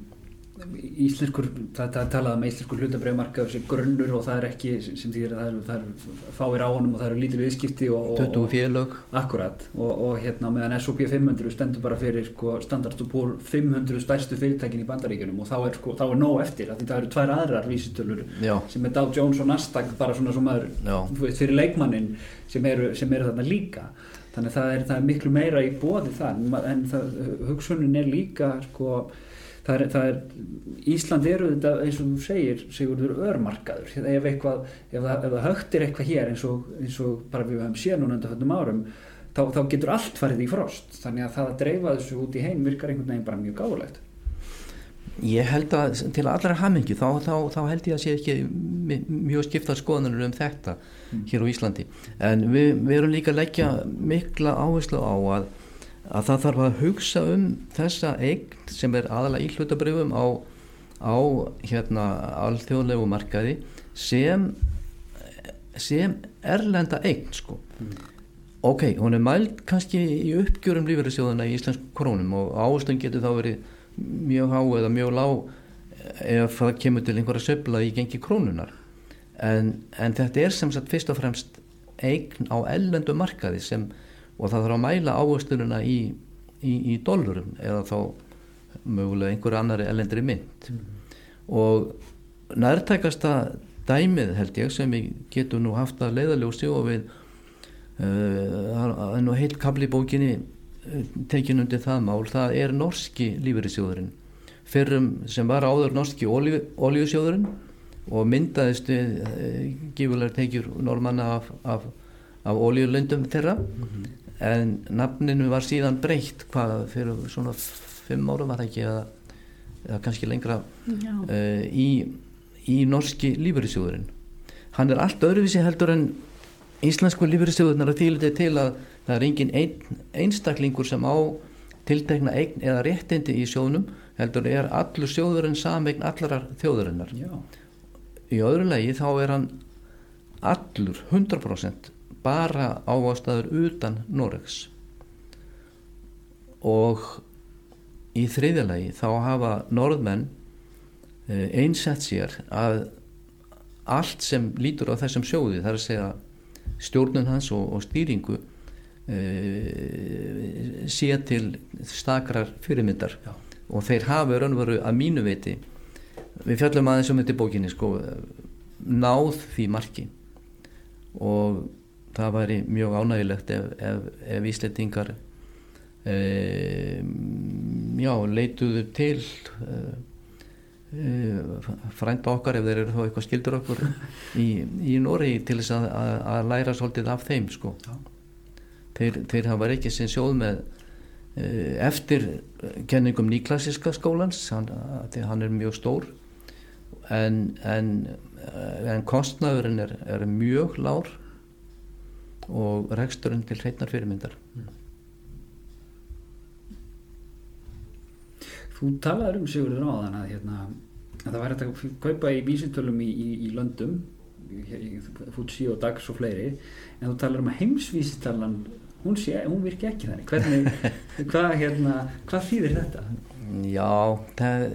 íslenskur, það er talað með um íslenskur hlutabröðmarkaður sem grunnur og það er ekki sem því að það eru, það fáir á honum og það eru lítil viðskipti og, og, 20 félög. Akkurat, og, og hérna meðan SOP 500 stendur bara fyrir sko, standardstupúr 500 stærstu fyrirtækin í bandaríkunum og þá er, sko, þá er nóg eftir að það eru tvær aðrar vísitölur Já. sem er Dow Jones og Nasdaq bara svona sem maður fyrir leikmannin sem eru, sem eru þarna líka. Þannig að það er, það er miklu meira í bóði þar en það, hugsunin er líka sko það er, það er Ísland eru þetta eins og þú segir segurður örmarkaður. Ef, eitthvað, ef, það, það högtir eitthvað hér eins og, eins og bara við höfum séð núna undir höfnum árum þá, þá getur allt farið í frost. Þannig að það að dreifa þessu út í heim virkar einhvern veginn bara mjög gáðulegt Ég held að til allra hamingi þá, þá, þá held ég að sé ekki mjög skipta skoðanur um þetta mm. hér á Íslandi. En við, við erum líka að leggja mikla áherslu á að, að það þarf að hugsa um þessa eign sem er aðalega í hlutabrifum á, á hérna alþjóðlegu markaði sem sem erlenda eign sko mm. ok, hún er mælt kannski í uppgjörum lífverðisjóðuna í Íslands krónum og áherslu getur þá verið mjög há eða mjög lág ef það kemur til einhverja söfla í gengi krónunar en, en þetta er sem sagt fyrst og fremst eign á ellendu markaði sem og það þarf að mæla áhersluðuna í, í, í dollurum eða þá mögulega einhverju annari ellendri mynd mm. og nærtækasta dæmið held ég sem við getum nú haft að leiðaljósi og við uh, það er nú heilt kabli bókinni tekin undir það mál, það er norski lífeyrissjóðurinn fyrrum sem var áður norski oljusjóðurinn og myndaðist við e, eh, gífulegar tekjur normanna af, af, af oljulöndum þeirra mm -hmm. En nafninu var síðan breytt hvað fyrir svona fimm árum var það ekki eða, eða kannski lengra e, í, í norski lífeyrissjóðurinn. Hann er allt öðruvísi heldur en íslensku lífeyrissjóðurnar að þýla þetta til að það er engin ein, einstaklingur sem á tiltekna eign eða réttindi í sjónum heldur er allur sjóðurinn samegn allarar þjóðurinnar Já. í öðru legi þá er hann allur 100% bara ávastaður utan Noregs. Og í þriðja legi þá hafa norðmenn eh, einsett sér að allt sem lítur á þessum sjóði þar að segja stjórnun hans og, og stýringu uh, sé til stakrar fyrirmyndar. Já. og þeir hafa raunveru að mínu veiti við fjallum aðeins um þetta bókinni sko, náð því marki. Og það væri mjög ánægilegt ef, ef, ef Íslandingar uh, já, leituðu til uh, frænda okkar ef þeir eru þá eitthvað skildur okkur í, í Nóri til þess að, að, að læra svolítið af þeim sko. Þeir, þeir hafa ekki sem sjóð með uh, eftir kenningum nýklassiska skólans hann, hann er mjög stór en, en, eh, en kostnaðurinn er, er mjög lár og reksturinn til hreitnar fyrirmyndar mm. Þú talaður um Sigurður áðan að, hérna, að það væri að kaupa í vísitölum í, í, í löndum Futsi og Dags og fleiri en þú talar um að heimsvísitalan hún, hún virki ekki þannig hvernig, [laughs] hvað, hérna, hvað þýðir þetta? Já, það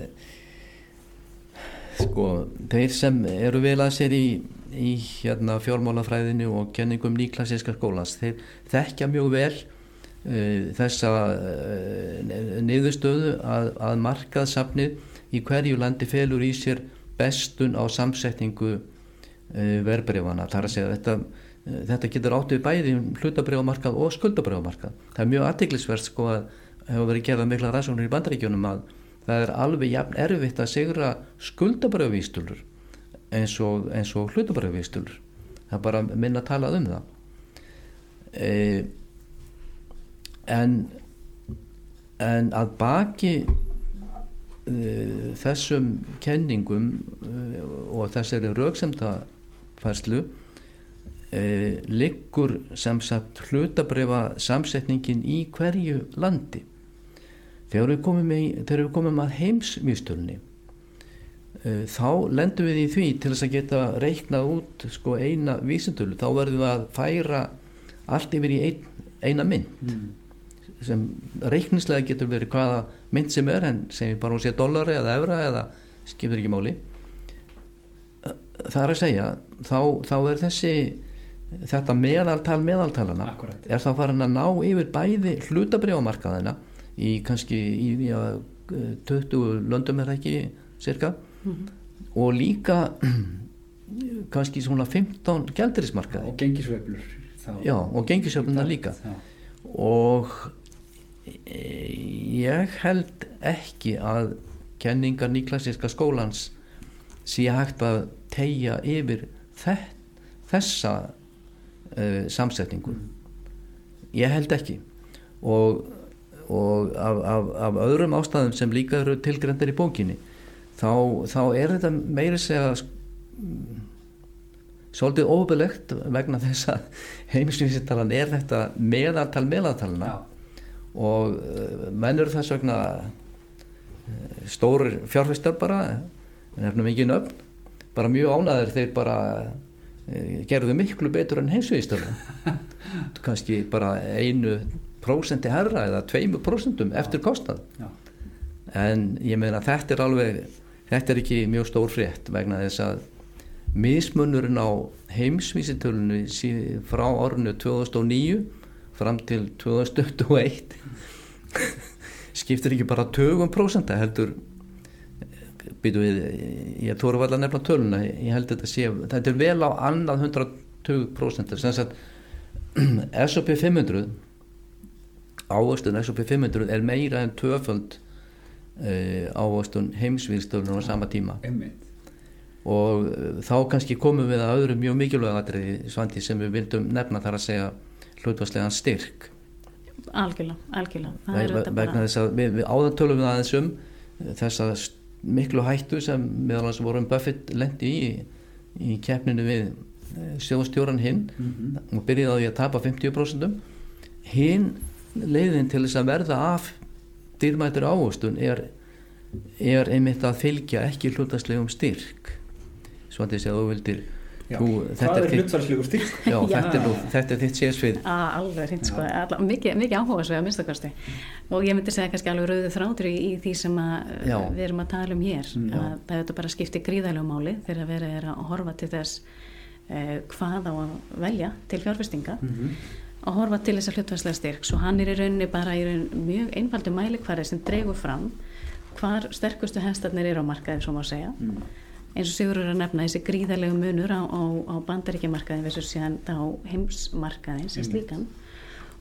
sko, þeir sem eru vel að sér í, í hérna, fjármálafræðinu og kenningum nýklassiska skólans, þeir þekkja mjög vel uh, þessa uh, niðurstöðu að, að markaðsafnið í hverju landi felur í sér bestun á samsetningu uh, verbreyfana, þar að segja þetta þetta getur áttu í bæði hlutabrjámarkað og skuldabrjámarkað það er mjög aðtiklisverð sko að hefur verið gerðað mikla ræðsóknir í bandaríkjónum að það er alveg jafn erfitt að segra skuldabrjávístulur eins og, og hlutabrjávístulur það er bara minna að tala um það. E, en en að baki e, þessum kenningum e, og þessari rauksemtafærslu e, liggur sem sagt hlutabrifa samsetningin í hverju landi. Þegar við komum, í, þegar við komum að heimsmýstölni e, þá lendum við í því til þess að geta reiknað út sko eina vísindölu þá verðum við að færa allt yfir í ein, eina mynd mm. sem reiknislega getur verið hvaða mynd sem er en sem við bara hún sé dollari eða evra eða skiptir ekki máli það er að segja þá, þá er þessi þetta meðaltal meðaltalana Akkurat. er þá farin að ná yfir bæði hlutabrjámarkaðina í kannski í, að, 20 löndum er það ekki cirka mm og líka [clears throat] kannski svona 15 gældurismarkaði og gengisveiflur já og gengisveifluna líka. þá. og ég held ekki að kenningar nýklassiska skólans sé hægt að tegja yfir þessa uh, samsetningu. Ég held ekki. Og, og af, af, af öðrum ástæðum sem líka eru tilgrendir í bókinni þá, þá er þetta meiri segja svolítið óbelegt vegna þess að heimsvísintalan er þetta meðaltal meðaltalina Já. og uh, menn eru þess vegna uh, stórir fjárfæstar bara nefnum ekki nöfn bara mjög ánæður þeir bara uh, gerðu miklu betur en heimsvísintalan [laughs] kannski bara einu prósenti herra eða tveimu prósentum eftir kostnað Já. en ég meina þetta er alveg þetta er ekki mjög stór frétt vegna þess að mismunurinn á heimsvísitölunni frá orðinu 2009 fram til 2021 [laughs] skiptir ekki bara 20% heldur býtu við, ég tóru allar nefna töluna, ég held þetta sé þetta er vel á annað 120% sem sagt [clears throat] S&P 500 ávöxtun S&P 500 er meira en tvöföld uh, ávöxtun heimsvíðstölunum á sama tíma Einmitt. og uh, þá kannski komum við að öðru mjög mikilvæg atriði svandi sem við vildum nefna þar að segja hlutvarslegan styrk algjörlega, algjörlega er auðvitað vegna bara- þess að við, við áðan tölum við aðeins um þessa miklu hættu sem meðal hans vorum Buffett lendi í í keppninu við uh, sjóðstjóran hinn Mhm. og byrjaði á því að tapa 50% hinn leiðin til þess að verða af dýrmættur ávöxtun er, er einmitt að fylgja ekki hlutarslegum styrk. Svandi þess að þú vildir þú, Hvað er þitt- hlutfarslegur styrk? [laughs] já, Já. þetta, er, nú- þetta er þitt séðsvið að alveg hreint sko, alla, mikið, mikið áhuga svo að minnstakosti og ég myndi segja kannski alveg rauðu þrátur í, í því sem að, við erum að tala um hér Mm, að það er þetta bara skipti gríðalegu máli þegar verið er að horfa til þess eh, hvað á að velja til fjárfestinga. Mhm. Að horfa til þess að hlutværslega styrk svo hann er í rauninni bara í raun mjög einfaldu mælikvari sem dregur fram hvar sterkustu hestarnir eru á markaði svo má segja Mm. eins og Sigur er að nefna þessi gríðarlegu munur á, á, á bandaríkjamarkaðin versus síðan á heimsmarkaðin sem Einmitt. slíkan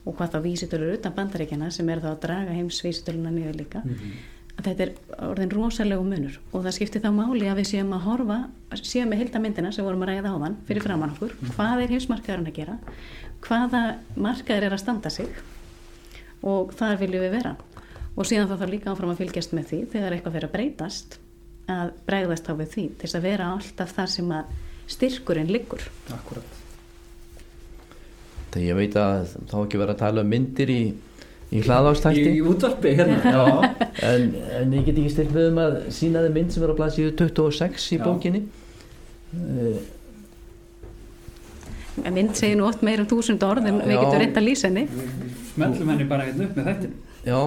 og hvað þá vísitölur utan bandaríkjana sem er þá að draga heimsvísitöluna niður líka Mhm. að þetta er orðin rosalegu munur. Og það skiptir þá máli að við séum að horfa séum með hildamyndina sem vorum að ræða áðan fyrir framann okkur, hvað er heimsmarkaðurinn að gera? Hvaða markaður er að standa sig? Og þar viljum við vera. Og síðan þá þarf líka áfram að fylgjast með því þegar eitthvað fyrir að breytast að bregðast þá við því til þess að vera alltaf þar sem að styrkurinn liggur. Akkurat. þegar ég veit að þá ekki vera að tala um myndir í, í Í, hlaðástætti í útvarpi hérna. [laughs] Já. en, en ég get ekki stilt með um að sína þið mynd sem er á blaðsíðu 26 í Já. bókinni uh, en mynd segir nú oft meir um þúsund orð en við getum reynd að lýsa henni Við smellum henni bara hérna upp með þettin. já,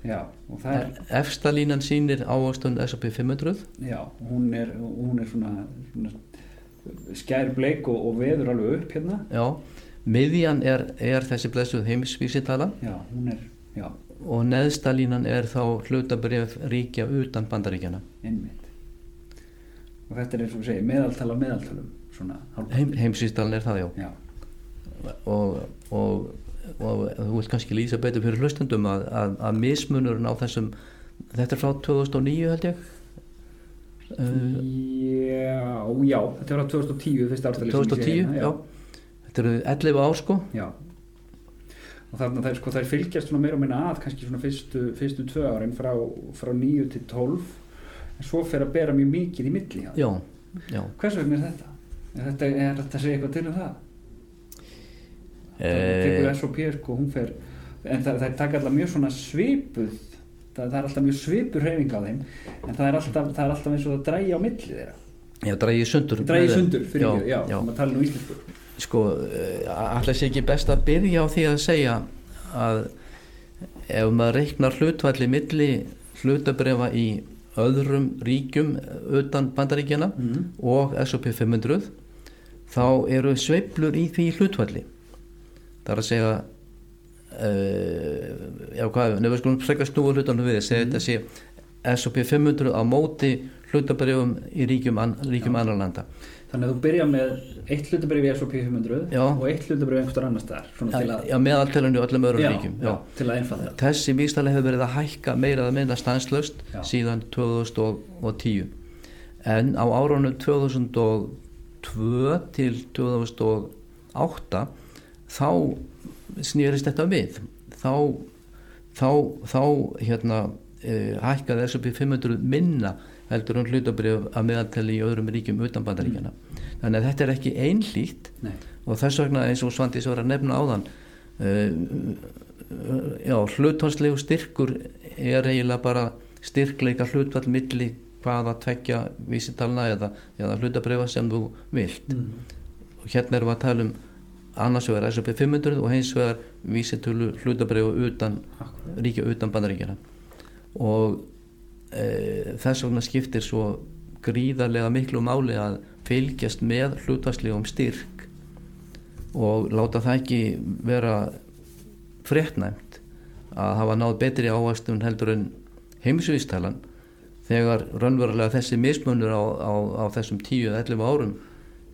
Já, og það er, efsta línan sýnir ávöxtun S&P 500 já, hún er, hún er svona, svona skær bleik og, og veður alveg upp hérna. já, miðjan er, er þessi blessuð Já, er, já, og neðsta línan er þá hlutabrif ríkja utan bandaríkjana einmitt. Og þetta er eins og segja, meðaltala meðaltalum. Heim, heimsvísitalan er það já. Já, og, og, og þú vilt kannski lýsa betur fyrir hlustendum að, að, að mismunurinn á þessum þetta er frá 2009 held ég. Já, já, þetta var á 2010, fyrsta ártalið. sem ég sé 2010, hérna, já þetta eru 11 ár sko Já og þarna þær, sko, þær fylgjast svona meira og minna að kannski svona fyrstu, fyrstu tvö árin frá, frá 9 til 12 en svo fer að bera mjög mikið í milli já, já Hvers vegna er þetta? Er þetta, er þetta að segja eitthvað til um það? Það Eh, tekur SOP sko, hún fer en það, það taka alltaf mjög svona svipuð það, það er alltaf mjög svipur hreyfing á þeim en það er alltaf, það er alltaf eins og það drægi á milli þeirra já, drægi sundur drægi sundur fyrir já, já, já, já. já. tala nú íslensku sko, alltaf sé ekki best að byrja á því að segja að ef maður reiknar hlutvalli milli hlutabrefa í öðrum ríkjum utan bandaríkjana mm. og S&P 500 þá eru sveiflur í því hlutvalli það er að segja uh, já hvað nefnum skulum frekar snúa hlutanum við segja þetta sé S&P 500 á móti hlutabrefum í ríkjum, an, ríkjum annar landa þannig að þú byrja með eitt hlutabrif í SOP 500 Já. og eitt hlutabrif einhverstað annar staðar svona til já, já meðaltelunni í öllum öðrum ríkjum já, til að einfalda þetta. Þessi vísstæli hefur verið að hækka meira að minna stanslöst síðan 2010 en á árunum 2002 til 2008 þá snýrist þetta við. Þá þá, þá hérna e, hækkaði S&P 500 minna heldur en hlutabrif að meðaltali í öðrum ríkjum utan bandaríkjana þannig að þetta er ekki einlít Nei. og þess vegna eins og Svandís var að nefna áðan uh, já, hlutvarslegu styrkur er eiginlega bara styrkleika hlutvall milli hvaða tvekja vísitalna eða, eða hlutabrifa sem þú vilt Mm. og hérna erum við að tala um annars vegar S&P 500 og hins vegar vísitölu hlutabrifa utan ríkja utan bandaríkjana og e, þess vegna skiptir svo gríðarlega miklu máli að fylgjast með hlutvarslegum styrk og láta það ekki vera fréttnæmt að hafa náð betri ávastun heldur en heimsvístalan þegar raunverulega þessi mismunur á, á, á þessum 10-11 árum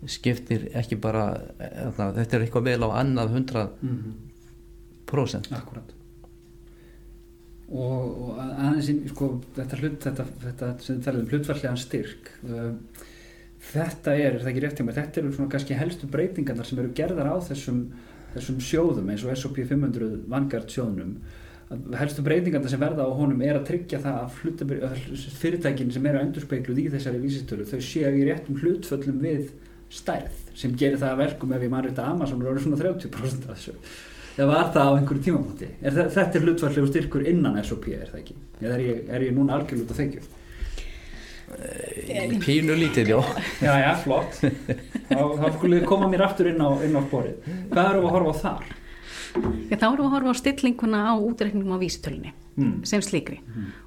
skiptir ekki bara eða, þetta er eitthvað vel á annað 100% Mhm. Akkurat og, og aðeins sko, þetta, hlut, þetta, þetta sem þið talaðum hlutvallega styrk uh, þetta er, er það ekki rétt hjá mér þetta eru svona kannski helstu breytingarnar sem eru gerðar á þessum, þessum sjóðum eins og S&P 500 Vanguard sjóðnum. Að helstu breytingarnar sem verða á honum er að tryggja það að hlutabri- að fyrirtækin sem eru endurspegluð í þessari vísitölu þau séu í réttum hlutföllum við stærð sem gerir það að verkum ef ég mann rétt að Amazon er orðið svona 30% af þessu eða var það á einhverju er það, þetta er hlutfallegu styrkur innan SOP er það ekki, eða er ég, er ég núna algjörl út að þengju pínu lítið, já. Já já, flott. Þá, þá skulum við koma mér aftur inn á, inn á sporið. Hvað eru að horfa á þar? Já, þá erum við að horfa á stillinguna á útreikningum á vísitölunni Mm. sem slíkri.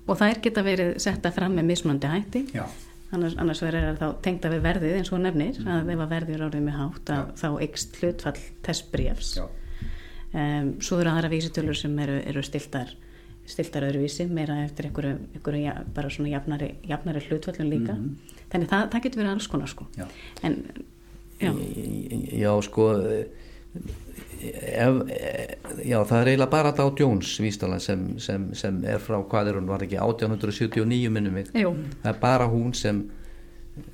Og þær geta verið setta fram með mismunandi hætti. Já, annars, annars verður það þá tengda við verðið eins og nefnir að ef að verðið er orðið með hátt að, þá eikst hlutfall þess brefs já, um, svo eru aðra vísitölur sem eru, eru stiltar stiltar öðruvísi, meira eftir einhverju, einhverju ja, bara svona jafnari, jafnari hlutfallun líka. Þannig það, það getur verið alls konar sko. Já, en já, já sko ef, já það er eiginlega bara Dow Jones vístalan sem, sem, sem er frá hvað er hún var ekki 1879 minnum við? Jú, það er bara hún sem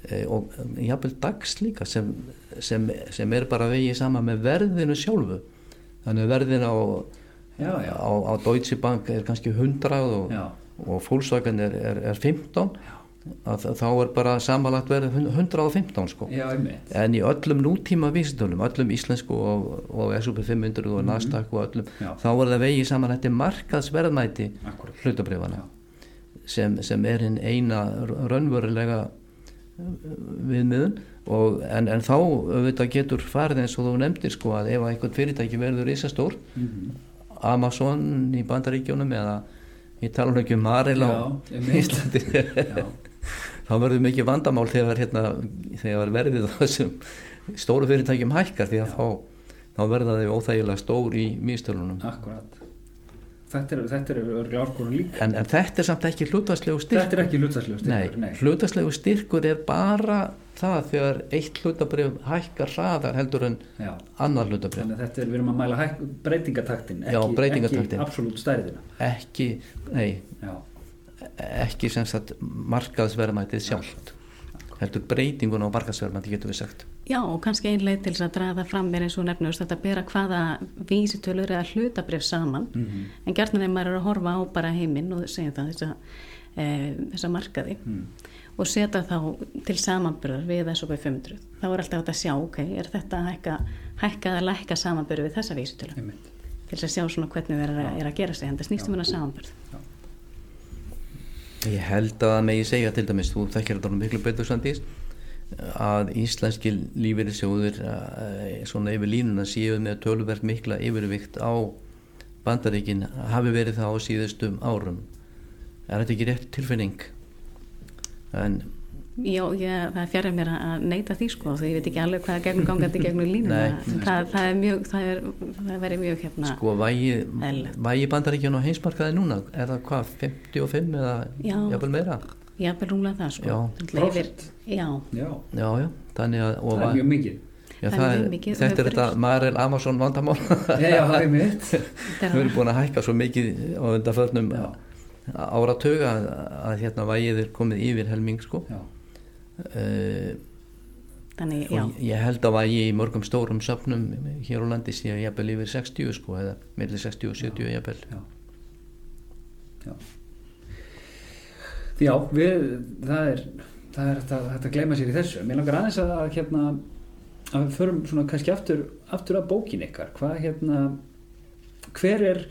e, og jafnvel dags líka sem, sem, sem er bara vegið saman með verðinu sjálfu þannig verðin á, já, já, á, á Deutsche Bank er kannski 100 og, og Volkswagen er, er, er 15 að, þá er bara samanlagt verið 115 sko. Já en í öllum nútíma vísitölum öllum íslensku og, og S&P 500 og Nasdaq og öllum þá er það vegið saman þetta markaðsverðmæti hlutabrifana sem, sem er hinn eina raunverulega viðmiðun en, en þá auðvitað getur farið eins og þú nefndir sko að ef einhvern fyrirtæki verður risastór Mhm. Amazon í bandaríkjónum eða ég tala nú ekki um Maril á Já, einmitt. Íslandi. [laughs] Þá verður mikið vandamál þegar, hérna, þegar verðið þessum stóru fyrirtækjum hækkar því að þá, þá verða þau óþægilega stór í místölunum akkurat þetta eru eru örglega orkunum líka. En, en þetta er samt ekki hlutaslegu styrkur þetta er ekki hlutfallegu styrkur, Nei, hlutaslegu styrkur er bara það þegar eitt hlutabrif hækkar hraðar heldur en já. annar hlutabrif Þannig að þetta er, við erum að mæla hæk, breytingataktin, Já, ekki, breytingataktin. ekki absolutt stærðina. ekki, nei, Já, ekki sem sagt markaðsverðmætið sjálft. Heldur breytingun á markaðsverðmæti getur við sagt Já, og kannski ein leið til þess að draga það fram er eins og nefnust þetta að bera hvaða vísitölur eða hlutabrif saman. Mhm. en gert þegar maður er að horfa á bara heiminn og segja það þessa, e, þessa markaði Mm. og setja þá til samanbyrðar við S&P 500 þá er alltaf hægt að sjá, ok, er þetta að hækka, hækka eða lækka samanbyrðu við þessa vísitölu einmitt. til þess að sjá svona hvernig það er, að- er að gera sig en það snýst um hennar samanbyrð Ég held að megi segja til dæmis, þú þekkir þetta miklu betur sandís, að íslenski lífeyrissjóðir eh, svona yfir línuna séu með tölverð mikla yfirvikt á bandaríkin hafi verið það á síðustum árum. Er þetta ekki rétt tilfinning? En Já, ég, það fjarrir mér að neyta því sko því ég veit ekki alveg hvað er gegnum gangandi gegnum línuna Nei. það, það er mjög það, er, það verið mjög hérna sko vægi, vægi bandaríkjan á heimsmarkaði núna, er það hvað, 55 eða Já. jafnvel meira? Jafnvel rúmlega það sko Já. Prósent. Já, Já, Já, já, þannig að það er mjög mikið. já, það er það mjög er, mikið þetta er þetta Marel Amazon vandamál [laughs] Já, já, það er mitt. [laughs] Við er erum búin að hækka svo mikið á undanförnum Já. áratöga að, að hérna vægið er komið yfir helming sko Já, uh, þannig, já, og ég held að vægi í mörgum stórum söfnum hér á landi sé að jafnvel yfir 60 sko, eða meðlega 60 og 70 jafnvel já, já. Já, við, það er það er þetta, þetta að gleyma sér í þessu. Mér langar aðeins að, hérna að við förum svona kannski aftur, aftur að bókin ykkar, hvað hérna hver er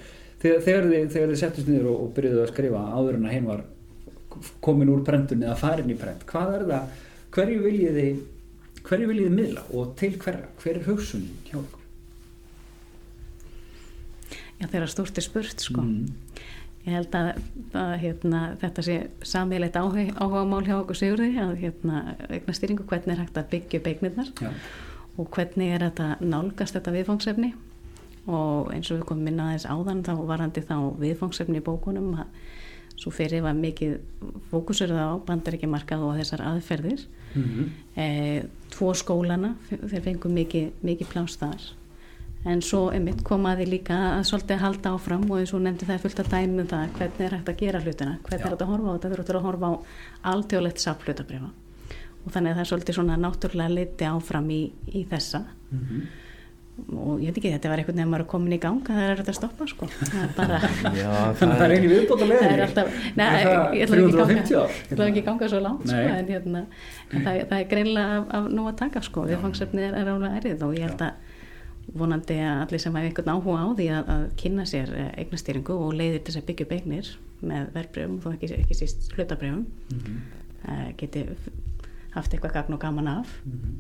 þegar, þegar þið, þegar þið settist niður og, og byrjuðu að skrifa áður en að hinn var komin úr prentun eða farin í prent, hvað er það hverju viljið þið hverju viljið þið miðla og til hverja hver er hugsunin hjá ykkur? Já þegar stúrt er spurt sko. Mm. Ég held að, að hérna, þetta sé samíleitt áhuga mál hjá okkur sigurði að hérna, eigna stýringu hvernig er hægt að byggja upp eignirnar já, og hvernig er þetta nálgast þetta viðfangsefni. Og eins og við komum inn aðeins áðan þá varandi þá viðfangsefni í bókunum að svo fyrir var mikið fókusur á bandaríkjamarkað og þessar aðferðir. Mm e, tvo skólana þeir fengu mikið, mikið pláns þar en svo einmitt komaði líka að svolítið halda áfram og eins og nefndi það er fullt að dæmi um það hvernig er hægt að gera hlutina hvernig Já. er þetta að horfa á þetta, þeir eru að horfa á alþjóðlegt saflutabrifa og þannig að það er svolítið svona náttúrulega liti áfram í, í þessa. Mm og ég veit ekki, þetta var veginn maður er komin í ganga þegar er þetta að stoppa sko. Það bara [laughs] Já, [laughs] þannig að það er eini viðbót að það leiðinni alltaf, nei, það ég ætla ekki að 350 ganga ár? ég ætla ekki að ganga svo langt sko, en hérna, en það, það er greinlega af, af nú að taka sko, viðfangsefnið vonandi að allir sem hafa einhvern áhuga á því að, að kynna sér eh, eignastýringu og leiðir til þess að byggja upp eignir með verbreyfum, þó ekki, ekki síst hlutabreyfum Mhm. uh, geti haft eitthvað gagn og gaman af Mhm.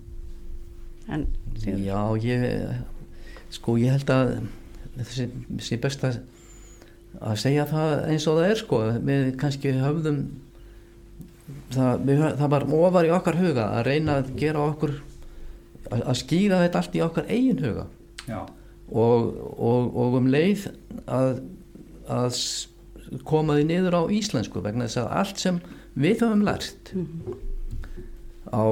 en síðan, Já, ég sko ég held að þessi, þessi best að að segja það eins og það er sko við kannski höfðum það, við, það var ofar í okkar huga að reyna að gera okkur að, skýra þetta allt í okkar eigin huga. Og, og, og um leið að, að koma því niður á íslensku vegna þess að allt sem við höfum lært Mhm. á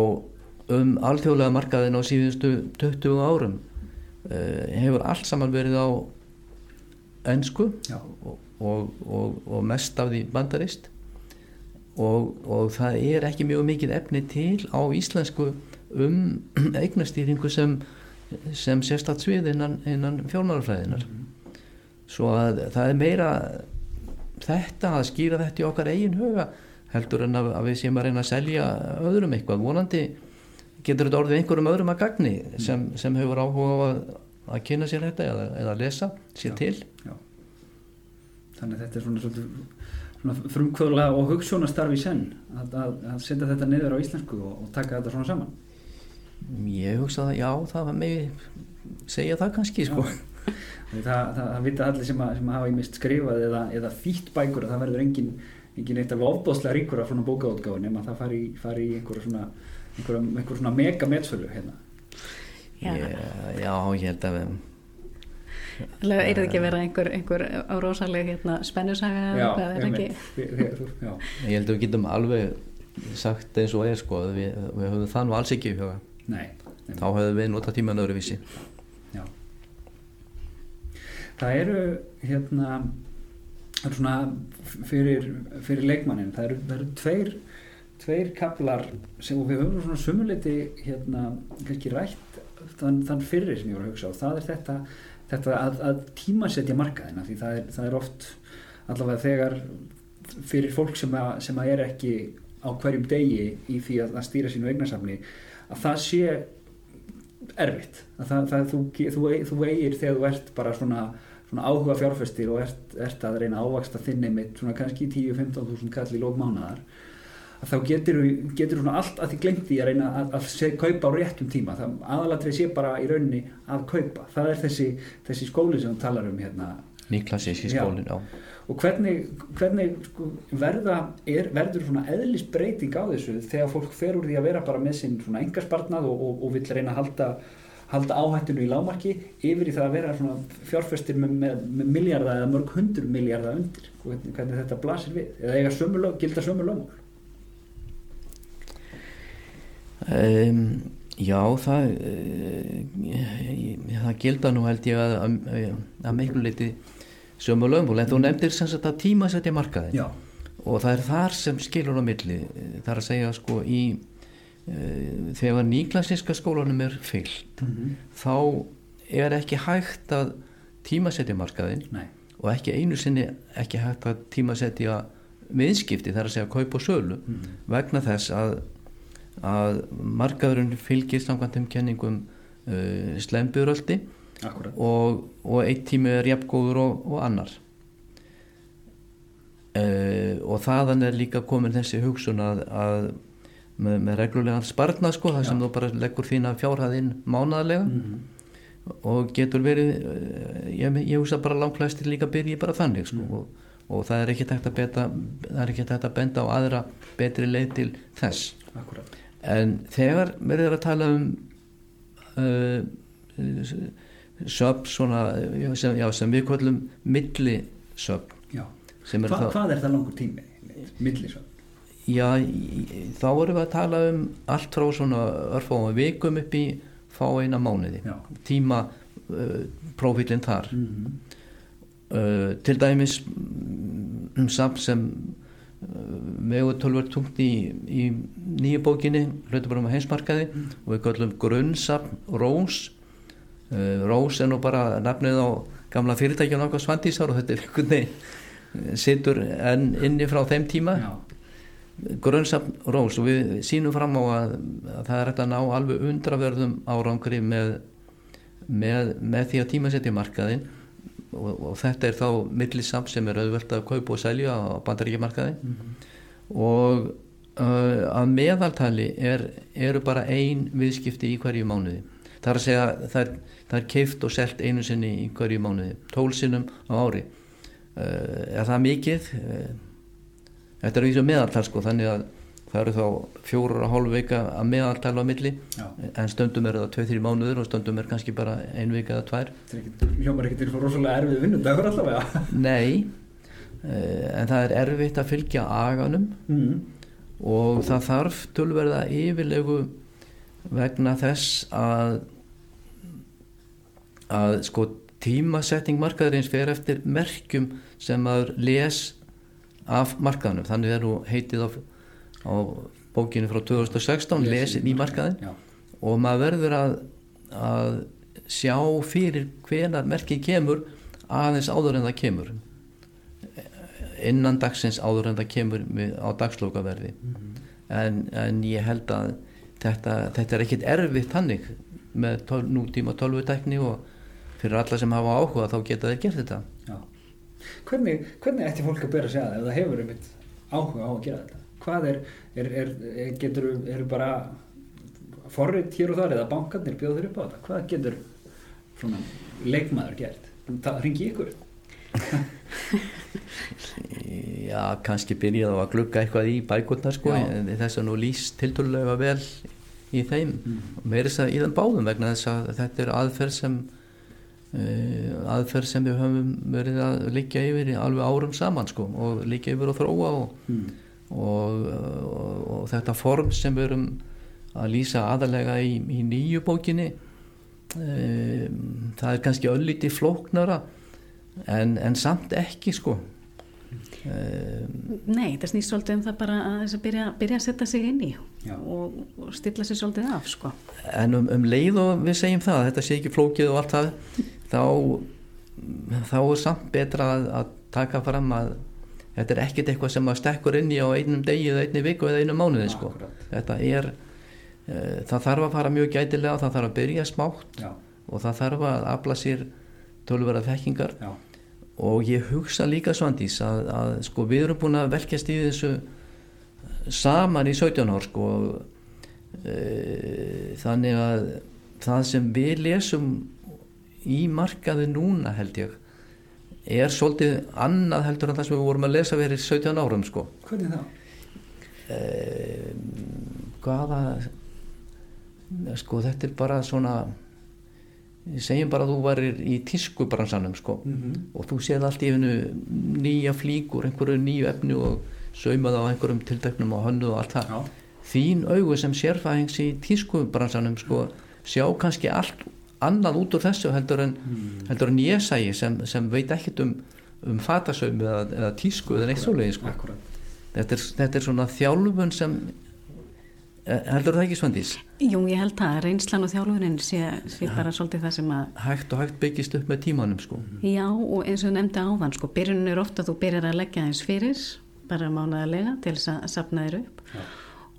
um alþjóðlega markaðin á síðustu 20 árum uh, hefur allt saman verið á ennsku og, og, og, og mest af því bandarist og, og það er ekki mjög mikið efni til á íslensku um eignastýringu sem, sem sérstætt svið innan, innan fjármálafræðinar svo að það er meira þetta að skýra þetta í okkar eigin huga heldur en að, að við séum að reyna að selja öðrum eitthvað. Vonandi getur þetta orðið einhverjum öðrum að gagni sem, sem hefur áhuga að, að kynna sér þetta eða, eða lesa sér Já. til. já. Þannig að þetta er svona, svona, svona frumkvöðlega og hugssjónastarf í senn að, að, að setja þetta niður á íslensku og, og taka þetta svona saman Ég hugsa það, já, það var megi segja það kannski, sko. Því það, það, það vita allir sem, að, sem hafa í mist skrifað eða, eða þýtt bækur að það verður engin, engin eitt alveg ofbóðslega ríkur af svona bókaútgáfu nema það fari, í- fari í einhverja svona, svona mega metsölu hérna. já, Ég, já, ég held að við, er það ekki að vera einhver, einhver á rosaleg hérna, spennusaga er já, ég held að við getum alveg sagt eins og er, sko, að við, við höfum það nú alls ekki í huga. Nei, nei. Þá höfum við notað tíman öðruvísi. Já. Það eru hérna svona fyrir, fyrir leikmannin það eru, það eru tveir tveir kaplar sem við höfum svona sumuleiti hérna kannski rætt þann, þann fyrir sem ég voru að hugsa og það er þetta, þetta að, að tímasetja markaðina því það er, það er oft allavega þegar fyrir fólk sem að, sem að er ekki á hverjum degi í því að, að stýra sínu eignasafni að það sé erfitt að það, það, þú, þú, þú eigir þegar þú ert bara svona, svona áhuga fjárfestir og ert, ert að reyna ávaksta þinni mitt svona kannski 10-15 þúsund kall í lók mánaðar að þá getur þú svona allt að því glemt því að reyna að, að se, kaupa á réttum tíma það aðalatrið sé bara í rauninni að kaupa það er þessi, þessi skóli sem þú talar um hérna Nýklassíski Já. skólinn, já. Og hvernig, hvernig sko, verða, er, verður svona eðlisbreyting á þessu þegar fólk fer úr því að vera bara með sinn svona engaspartnað og, og, og vill reyna að halda, halda áhættinu í lámarki yfir í það að vera svona fjárfestir með, með, með miljarda eða mörg hundur miljarda undir? Hvernig, hvernig þetta blasir við? Eða eiga sömu lög, gilda sömu lögmál? Um, já, það, uh, það gilda nú held ég að, að, að miklu leiti sömu lögmál, en þú nefndir sem sagt að tímasetja markaðin Já, og það er þar sem skilur á milli, það er að segja sko í uh, þegar nýklassíska skólanum er fyllt mm -hmm. þá er ekki hægt að tímasetja markaðinn Nei, og ekki einu sinni ekki hægt að tímasetja viðskipti þar að segja kaup og sölu mm. vegna þess að, að markaðurinn fylgir samkvæmt um kenningum uh, slemburöldi akkurat og, og eitt tími er jafngóður og, og annar uh, og þaðan er líka komin þessi hugsun að, að með, með reglulegan spartna sko, það sem Já. þú bara leggur þína fjárhæðinn mánaðarlega mm. og getur verið uh, ég, ég hugsa bara langflestir líka byrji bara þannig sko, Mm. og, og það er ekki tægt að beta það er ekki tægt að benda á aðra betri leið til þess Akkurat en þegar verður að tala um uh, söp svona sem, já, sem við kvöllum milli söp Já, sem er Hva, hvað er það langur tími? Millisvæð já, þá erum við að tala um allt frá svona örfáum vikum upp í fá eina mánuði Já. tíma uh, prófílinn þar mm -hmm. uh, til dæmis mm, um samt sem uh, megu tölver tungt í, í nýju bókinni hlutabarum á heimsmarkaði og við kallum grunnsapn Rós Rós er nú bara nafnið á gamla fyrirtækjan okkar Svandísar og þetta er einhvern veginn situr enn inni frá þeim tíma. Já, grunnsapn Rós og við sínum fram á að, að það er hægt að ná alveg undraverðum árangri með, með, með því að tímasetja markaðin og, og þetta er þá millisamt sem er auðvelt að kaupa og selja á bandaríkjamarkaðin mm og uh, að meðaltali er, eru bara ein viðskipti í hverju mánuði það er að segja það er, það er keift og selt einu sinni í hverju mánuði tólsinnum á ári. Uh, er það mikið? Uh, þetta er því sem meðaltal sko þannig að það eru þá fjórar og hálf veika að meðaltala á milli. Já. En stundum eru það 2-3 mánuður og stundum er kannski bara ein vika eða tvær. Er hljómar ekki til svo rosalega erfið vinnudagur allavega. [laughs] Nei. Uh, en það er erfitt að fylgja aganum. Mm. og það þarf tölverða yfirlegu vegna þess að að sko tímasetting markaðurins fer eftir merkjum sem maður les af markaðunum þannig er nú heitið á, á bókinu frá 2016 lesin í markaðin Já, og maður verður að, að sjá fyrir hvenar merkið kemur aðeins áður en það kemur. Innan dagsins áður en það kemur á dagslókaverði en, en ég held að þetta, þetta er ekkit erfitt hannig með tól, nútíma tölvutækni og fyrir alla sem hafa áhuga þá geta þeir gert þetta já Hvernig, hvernig ætti fólk að bera sig að ef það hefur einmitt áhuga á að gera þetta? Hvað er, er, er, er getur, eru bara forrið hér og þar eða bankarnir bjóð þeir upp á þetta? Hvað getur svona leikmaður gert? Það ringi ykkur? [laughs] Já, kannski byrjaði á að glugga eitthvað í bækurnar sko, þess að nú lýst tiltölulega vel í þeim. Og meira þess að í þeim báðum vegna þess að þetta er aðferð sem uh, aðferð sem við höfum verið að liggja yfir í alveg árum saman sko, og liggja yfir og þróa og, Mm. og, og, og þetta form sem við erum að lýsa aðalega í, í nýju bókinni um, það er kannski öllíti flóknara en, en samt ekki sko Nei, það snýst svolítið um það bara að þess að byrja, byrja að setja sig inn í og, og stilla sig svolítið af sko. en um, um leið og við segjum það þetta sé ekki flókið og allt það þá, þá er samt betra að, að taka fram að þetta er ekkert eitthvað sem að stekkur inn í á einum degi eða einni viku eða einu mánuði sko. Þetta er uh, það þarf að fara mjög gætilega það þarf að byrja smátt Já, og það þarf að afla sér tölvera þekkingar. Já, og ég hugsa líka Svandís að, að sko við erum búin að velkjast í þessu saman í 17 ár sko e, þannig að það sem við lesum í markaði núna held ég er svolítið annað heldur en það sem við vorum að lesa verið 17 árum sko hvernig þá? e, hvaða sko þetta er bara svona segjum bara að þú varir í tískubransanum sko Mm og þú séð allt í hennu nýja flíkur, einhverju nýju efni og saumað á einhverjum tildöknum og hönnu og allt það. Já, Þín augu sem sérfæðings í tískubransanum sko sjá kannski allt annað út úr þessu heldur en, Mm. heldur en ég sægi sem, sem veit ekkert um, um fatasaum eða, eða tísku eða neitt svoleiði sko. akkurat Þetta er, þetta er svona þjálfun sem heldur það ekki Svandís? Jú, ég held það, reynslan og þjálfunin sé, sé bara svolítið það sem að Hægt og hægt byggist upp með tímanum sko Já, og eins og nefndi áðan sko, byrjunin er ofta að þú byrjar að leggja eins fyrir bara mánaðarlega til þess að sapna þér upp Já.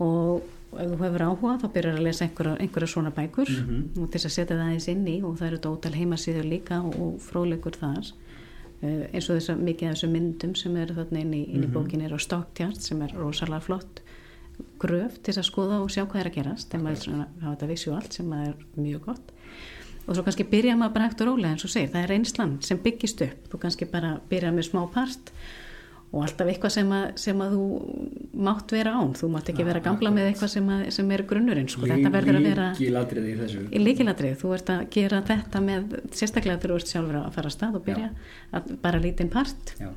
og ef þú hefur áhuga þá byrjar að lesa einhverja, einhverja svona bækur mm -hmm. og til þess að setja það eins inn í og það eru dótal heimasýður líka og, og fróðleikur þar uh, eins og þess að mikið af þessum myndum sem eru þarna inn í, inn í mm -hmm. bókin er á Stocktjart sem er rosalega flott gröf til að skoða og sjá hvað er að gerast þegar maður hafa þetta vissu allt sem er mjög gott. Og svo kannski byrja maður bara eftir rólega eins og segir, það er einslan sem byggist upp. Þú kannski bara byrja með smá part og alltaf eitthvað sem að, sem að þú mátt vera án, þú mátt ekki vera gamla með eitthvað sem, að, sem er grunnurinn sko. þetta verður að vera í líkiladrið, þú ert að gera þetta með sérstaklega þegar þú ert sjálfur að fara að stað og byrja að bara lítinn part. Uh,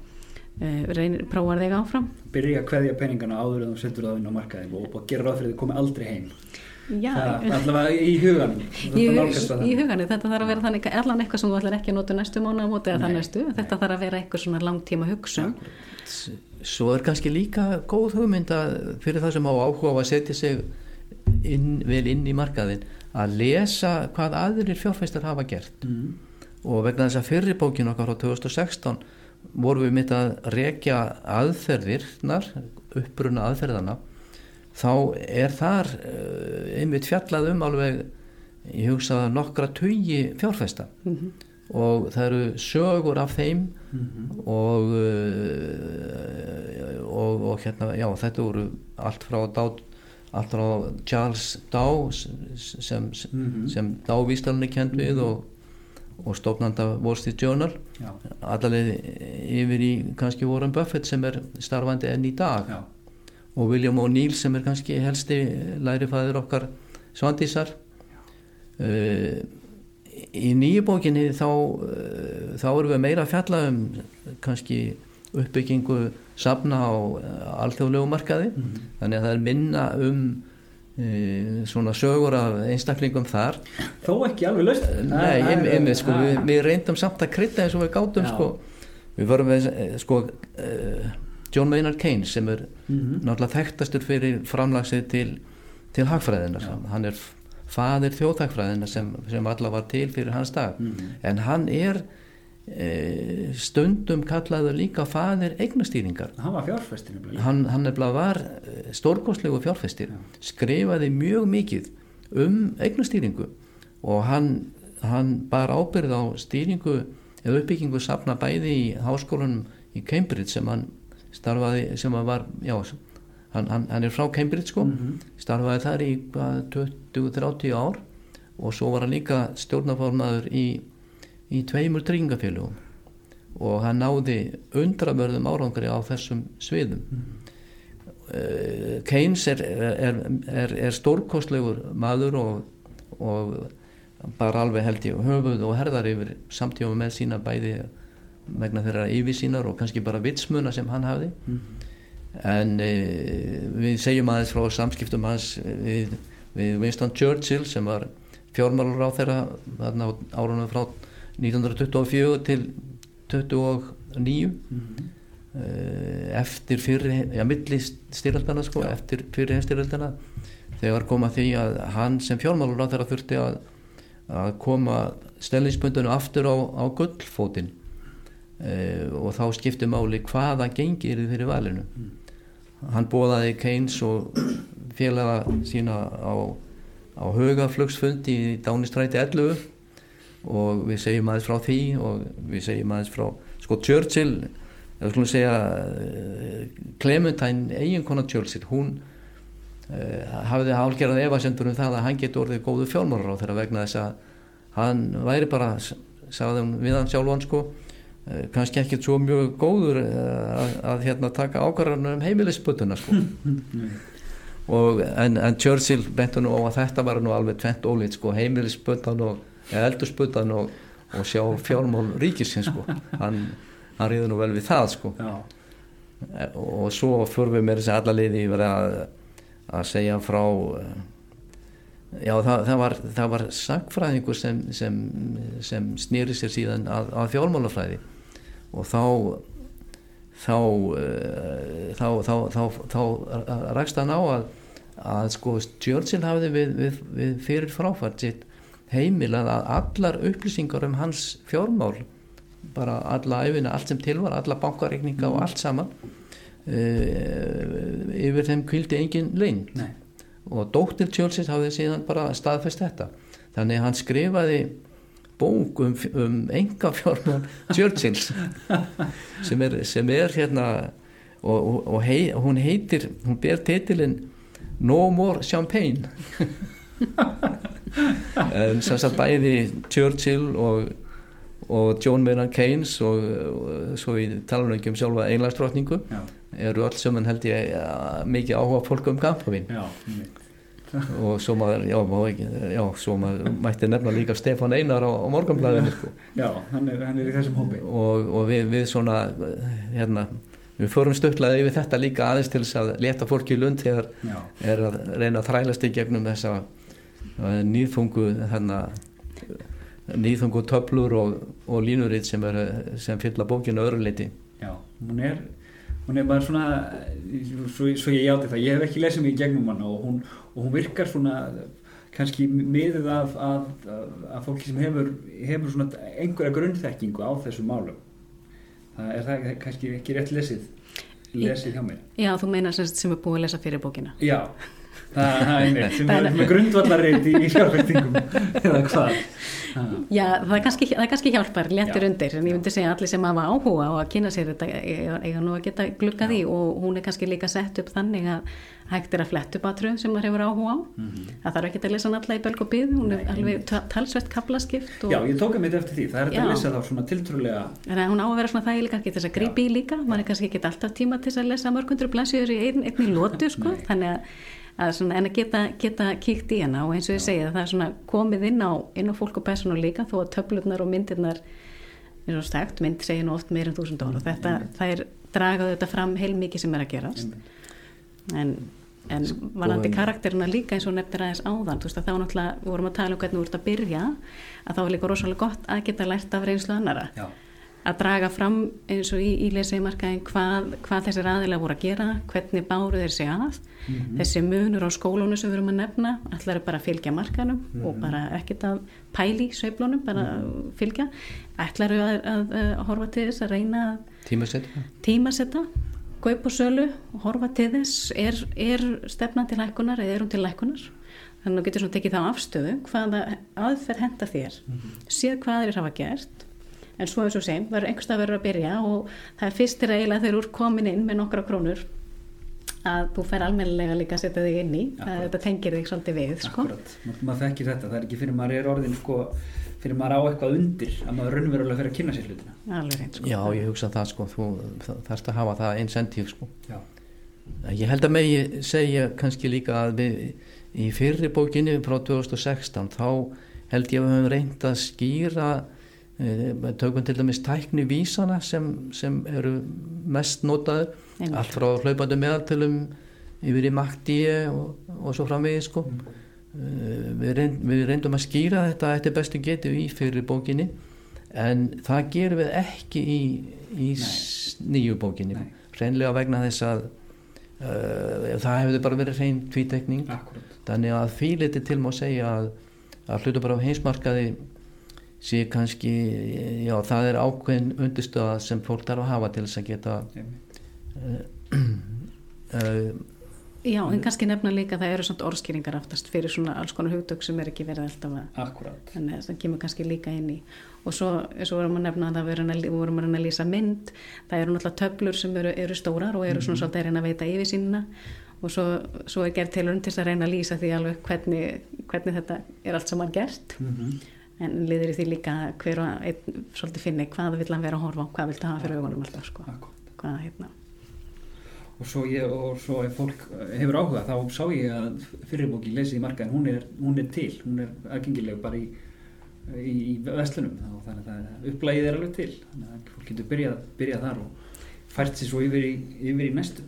reynir, prófar þig áfram. Byrja að kveðja peningana áður en þú setur það inn á markaði og, gera ráð fyrir að þið komi aldrei heim. Já, það, allavega í hugan í, í hugan, þetta þarf að vera þannig allan eitthvað sem þú ætlar ekki að nota næstu mánu á móti eða það næstu, þetta þarf að vera eitthvað svona langtíma hugsun. Svo er kannski líka góð hugmynda fyrir það sem á áhuga á að setja sig inn, vel inn í markaðin að lesa hvað aðrir fjárfæstar hafa gert. Mm. og vegna þess að fyrirbókin okkar á 2016 vorum við mitt að rekja aðferðirnar uppbruna aðferðana þá er þar uh, einmitt fjallað um alveg ég hugsaði nokkra tugi fjárfesta mm -hmm. og það eru sögur af þeim mm -hmm. og, uh, og og hérna, já þetta voru allt frá Dá, allt frá Charles Dow sem, sem, mm -hmm. sem Dow vístalunni kent við og og stofnanda Wall Street Journal. Allaveg yfir í kannski Warren Buffett sem er starfandi enn í dag. Já. Og William O'Neill sem er kannski helsti lærifæður okkar svandísar. Uh, í nýju bókinni þá, uh, þá erum við meira að fjalla um kannski uppbyggingu safna á uh, alþjóðlegu markaði. Mm -hmm. þannig að það er minna um svona sögur af einstaklingum þar. Þó ekki alveg löst nei, einmitt sko, við, við reyndum samt að krytta eins og við gátum sko, við vorum við sko John Maynard Keynes sem er mm -hmm. náttúrulega þekktastur fyrir framlagsið til, til hagfræðina hann er fadir þjóðhagfræðina sem, sem alla var til fyrir hans dag. Mm -hmm. en hann er e, stundum kallaður líka fadir eignastýringar. Hann var fjárfæstir hann, hann var e, stórkoslegu fjárfæstir skrifaði mjög mikið um eignastýringu og hann, hann bar ábyrð á stýringu eða uppbyggingu safna bæði í háskólanum í Cambridge sem hann starfaði sem að var já, hann, hann, hann er frá Cambridge sko. Mm -hmm. starfaði þar í 20-30 ár og svo var hann líka stjórnaformaður í, í tveimur tryggingafélugum og hann náði undravörðum árangri á þessum sviðum mm Keynes er, er, er, er stórkostlegur maður og, og bara alveg held ég höfuð og herðar yfir samtíma með sína bæði megna þeirra yfirsýnar og kannski bara vitsmuna sem hann hafði mm. en e, við segjum aðeins frá samskiptum hans við, við Winston Churchill sem var fjármálur á þeirra árunum frá 1924 til 29 mm. e, eftir fyrir ja, millist styrjaldana sko, ja. eftir fyrir styrjaldana þegar koma því að hann sem fjármálur á þeirra þurfti að, að koma stellingsbundinu aftur á, á gullfótinn Uh, og þá skipti máli hvaða gengir þið fyrir valinu mm. hann bóðaði Keynes og félaga sína á, á högaflugsfund í Dánistræti 11 og við segjum aðeins frá því og við segjum aðeins frá sko Churchill eða skulum segja uh, Clementine eiginkona Churchill hún uh, hafði hálgerað evasendur um það að hann geti orðið góðu fjármárar á þeirra vegna þess að hann væri bara sagði hún við hann sjálfan sko Eh, kannski ekki svo mjög góður eh, að, að hérna taka ákvarðanum um heimilisbutuna sko. [laughs] og, en, en Churchill benti nú á að þetta var nú alveg tvent ólít sko, heimilisbutan og eldursbutan og, og sjá fjármál ríkisins sko. hann, hann riði nú vel við það sko. Eh, og svo fyrir við mér þessi allarliði að, að segja frá já það, það var, var sagfræðingur sem, sem, sem snýri sér síðan að, að fjármálafræði og þá þá, uh, þá, þá, þá, þá rækst hann á að, að sko Churchill hafði við, við, við fyrir fráfært sitt heimilað að allar upplýsingar um hans fjármál bara alla æfina, allt sem til var alla bankareikninga og allt saman uh, yfir þeim kvildi engin lein Nei. og dóttir Churchill hafði síðan bara staðfest þetta. Þannig að hann skrifaði bók um, um enga fjármál Churchills [laughs] sem sem er hérna og, og, og hei, hún heitir hún ber titilinn No More Champagne [laughs] en sem sagt bæði Churchill og, og John Maynard Keynes og, og svo í talanum ekki um sjálfa einlagsdrottningu Já, eru öll sem held ég mikið áhuga fólk um kampavinn og svo maður, já, ekki, já, svo maður mætti nefna líka Stefán Einar á, á morgunblæðinu sko. já hann, er, hann er í þessum hópi. Og, og við, við svona hérna, við förum stöklaði yfir þetta líka aðeins til þess að leta fólki í lund þegar Já, er að reyna að þrælast í gegnum þessa nýðfungu hérna nýðfungu töflur og, og línuritt sem, er, sem fylla bókinu öðru leiti já, hún er hún er bara svona svo, svo ég játi það, ég hef ekki lesið mig í gegnum hana og hún, og hún virkar svona kannski miðið af, af, af, fólki sem hefur, hefur svona einhverja grunnþekkingu á þessu málum. Það er það kannski ekki rétt lesið lesið hjá mér. Já, þú meinar sem, sem er búið að lesa fyrir bókina. Já, það, er [laughs] einmitt sem er, grundvallarreit í, í fjárfæstingum [laughs] eða hvað. Já, það er kannski, það er kannski hjálpar léttur Já. undir, en ég myndi segja að allir sem hafa áhuga á að kynna sér þetta eiga, nú að geta glukkað í og hún er kannski líka sett upp þannig að hægt er að flett upp aðtröðum sem maður hefur áhuga á. Það þarf ekki að lesa alla í bölg og byð hún er Nei, alveg ta- talsvert kaplaskipt og Já, ég tók að mitt eftir því, það er að lesa þá svona tiltrúlega en hún á að vera svona þægileg kannski til þess að grípi í líka maður er kannski ekki alltaf tíma til að lesa mörgundur blaðsjöður í ein, einni lótu sko, þannig að, að svona, en að geta, geta kíkt í hana. Og eins og ég segja það er svona komið inn á, inn á fólk og persónu líka þó að töflurnar og myndirnar eins og stækt, mynd segir nú oft meir en þúsund dólar þetta, það er dragað þetta fram heilmikið sem er að gerast. En, en varandi karakterina líka eins og nefnir aðeins áðan þú veist að þá náttúrulega, við vorum að tala um hvernig þú ert að byrja að þá er líka rosalega gott að geta lært af reynslu annara Já, að draga fram eins og í, í lesiðmarkaðin hvað, hvað þessir aðilega voru að gera hvernig báru þeir sig að. Þessi munur á skólunum sem við erum að nefna allar er bara að fylgja markanum og bara ekkert að pæli sveiflunum bara að fylgja. Ætlar að, að, að horfa til þess að reyna að tímasett tímasetta kaup og sölu horfa til þess er, er stefna til lækunar eða er hún til lækunar þannig að þú getur svona tekið þá afstöðu hvaða aðferð henda þér. Séð hvað þeir hafa gert en svo eins og segjum, verður einhverstað verður að byrja og það er fyrst til að eiginlega þeir eru komin inn með nokkra krónur að þú fer almennilega líka að setja þig inn í að Akkurat. þetta tengir þig svolítið við sko. maður þekkir þetta það er ekki fyrir maður er orðin sko fyrir maður á eitthvað undir að maður raunverulega fyrir að kynna sér hlutina alveg reynd sko. Já, ég hugsa það sko, þú þarfst að hafa það incentive sko. Já, Ég held að megi segja kannski líka að við í fyrri bókinni frá 2016 þá held ég að við höfum reynd að skýra tökum til dæmis tækni vísana sem, sem eru mest notaður Einmitt. allt frá hlaupandi meðaltölum yfir í maktíi og, og svo framvegið sko. Eh, við, reynd, við reyndum að skýra þetta eftir bestu getu í fyrir bókinni en það gerum við ekki í, í nýju bókinni. Reynlega vegna þess að uh, það hefði bara verið reyn tvítekning. Akkurat þannig að því liti til má segja að, að hluta bara á heimsmarkaði sé kannski já það er ákveðin undirstöða sem fólk þarf að hafa til þess að geta Einmitt. uh, Já, en kannski nefna líka að það eru svona orðskýringar aftast fyrir svona alls konar hugtök sem er ekki verið alltaf að Akkurat þannig að það kemur kannski líka inn í. Og svo, svo vorum að nefna að það vorum að, lýsa mynd. Það eru náttúrulega töflur sem eru, eru stórar og eru svona svolítið að reyna að veita yfir sínina og svo, svo er gerð tilurinn til að reyna að lýsa því alveg hvernig, hvernig þetta er allt saman gert. Mm -hmm. En liður í því líka hver og einn svolítið finni hvað vill hann vera að horfa á hvað vill það hafa fyrir augunum alltaf sko. Hvað hérna. Og svo, ég, og svo ef fólk hefur áhuga þá sá ég að fyrirbóki lesið í markaðin, hún er, hún er til. Hún er aðgengileg bara í í, í vestlunum þá þannig að upplægið er alveg til. Þannig að fólk getur byrjað, byrjað þar og fært sér svo yfir í, yfir í næstu.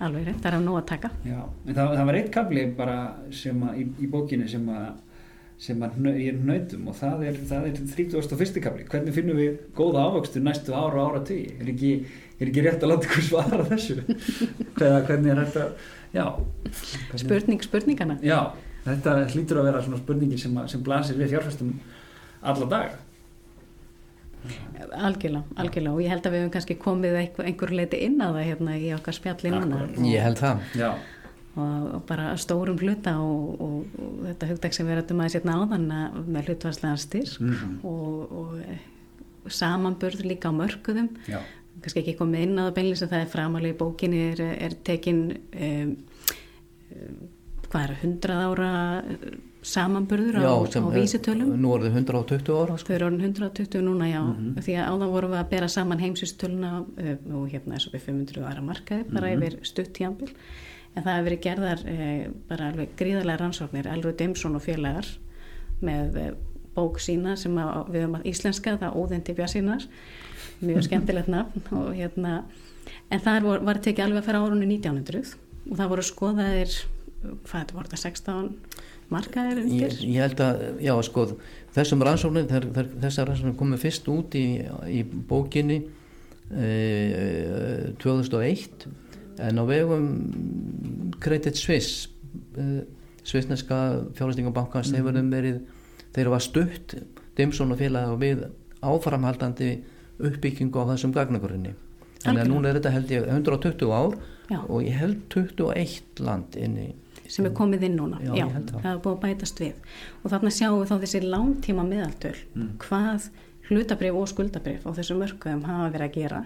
Alveg það er á nóg að taka. Já, en það, það var eitt kafli bara sem að í, í bókinni sem að sem að ég nautum og það er, það er 31. kapli hvernig finnum við góða ávöxtu næstu ára og ára tugi er ekki, er ekki rétt að láta ykkur svara þessu? [laughs] Hverða, hvernig er þetta já, hvernig, spurning spurningana já þetta hlýtur að vera svona spurningin sem, að- sem blasir við fjárfæstum alla daga. Algjörlega, algjörlega. Og ég held að við hefum kannski komið einhver, einhver leiti inn á það hérna í okkar Akkúrat. og, ég held það. Já, og, bara stórum hluta og, og, og þetta hugdag sem við rættum hérna áðan að- með hlutvarslegan styrk Mhm. og, og eh, samanburð líka á mörkuðum já, kannski ekki komið inn á það beinlis að það er framalega í bókinni er, er tekin um, um, hvað er 100 ára eh, samanburður á, sem á er- vísitölum nú er það 120 ára sko. þau eru orðin 120 núna já Mhm. því að áðan vorum við að bera saman heimsustöluna uh, og hérna er svo við 500 ára markaði bara Mhm. yfir stutt tíambil en það hefur verið gerðar uh, bara alveg gríðarlega rannsóknir Elrud Dimsson og félagar með uh, bók sína sem að, við höfum að íslenska það óðindi björnsínar mjög skemmtilegt [laughs] nafn og hérna en það var, var tekið alveg að fara árunni 1900 og það voru skoðaðir hvað þetta voru það 16 markaðir ég, undir ég held að, já sko þessum rannsóknir, þessar rannsóknir komið fyrst út í, í bókinni e, 2001 en á vegum Credit Suisse e, svissneska fjárhastingabankans mm. þeim verið þeir var stutt Dimson og félag við áframhaldandi uppbyggingu á þessum gagnagurinni Algjörlega. núna er þetta held ég 120 ár Já. og ég held 21 land inni sem er komið inn núna Já, held það. er búið að bætast við og þarna sjáum við þá þessi langtíma meðaltöl Mm. hvað hlutabrif og skuldabrif á þessum mörgum hafa verið að gera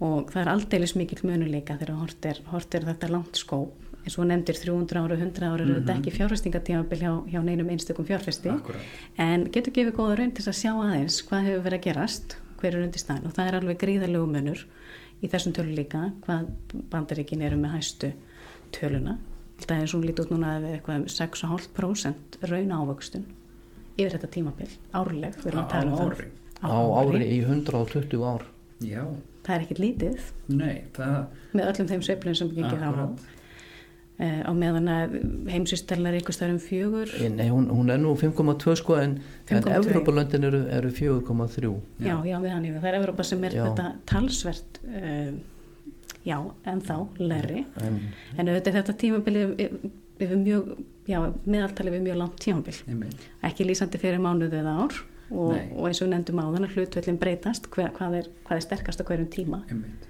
og það er aldeilis mikill munuleika þegar hort er, hort er þetta langt skóp. Eins og nefndir 300 ára, 100 ára eru þetta ekki fjárfestingatímabil hjá, hjá neinum einstökum fjárfesti. Akkúrat. en getur gefið góða raun til að sjá aðeins hvað hefur verið að gerast, hver er undir staðin og það er alveg gríðarlegu munur í þessum tölu líka hvað bandaríkin eru með hæstu töluna. Það er svo lítið út núna að við eitthvað um 6,5% raun ávöxtun yfir þetta tímabil, árleg Á- tala um á ári. á ári í 120 ár. Já, það er ekkert lítið. Nei það með öllum þeim sveiflum sem gengið hafa. Á Akkúrat. Eh, á meðan að heimsýstellar ykkur stæðum fjögur. Nei, hún, hún er nú 5,2 sko en, en 5,2. Evrópulöndin eru, eru 4,3 já, já, við hann yfir, það er Evrópa sem er Já. þetta talsvert uh, já, en þá læri en, en auðvitað þetta tímabili yfir mjög, já, meðaltali við mjög langt tímabil. Ekki lýsandi fyrir mánuðu eða ár og, og eins og nefndum á þannig hlutvöldin breytast hver, hvað, er, hvað er sterkast á hverjum tíma. Einmitt.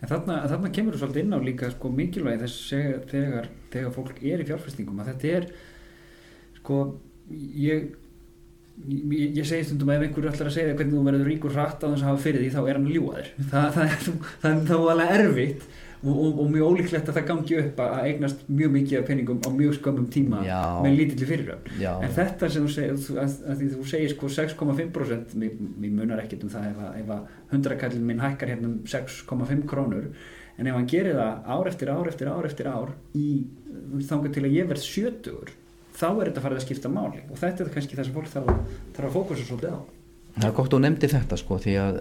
En þarna, þarna kemur þú svolítið inn á líka sko, mikilvægi þess þegar, þegar, þegar fólk er í fjárfestingum að þetta er sko ég, ég, ég segi stundum að ef einhverju ætlar að segja hvernig þú verður ríkur hratt á þess að hafa fyrir því þá er hann að ljúga þér það, það, er, það er þá alveg erfitt og, og, og mjög ólíklegt að það gangi upp að eignast mjög mikið af peningum á mjög skömmum tíma Já. með lítilli fyriröfn en þetta sem þú segir, að, að því þú segir sko 6,5% mér, munar ekkert um það ef að, ef að 100 kallin minn hækkar hérna um 6,5 krónur. En ef hann gerir það ár eftir ár eftir ár eftir ár í þangar til að ég verð 70 þá er þetta farið að skipta máli. Og þetta er kannski það sem fólk þarf, þarf að fókusa svolítið á. Það er gott að þú nefndi þetta sko því að,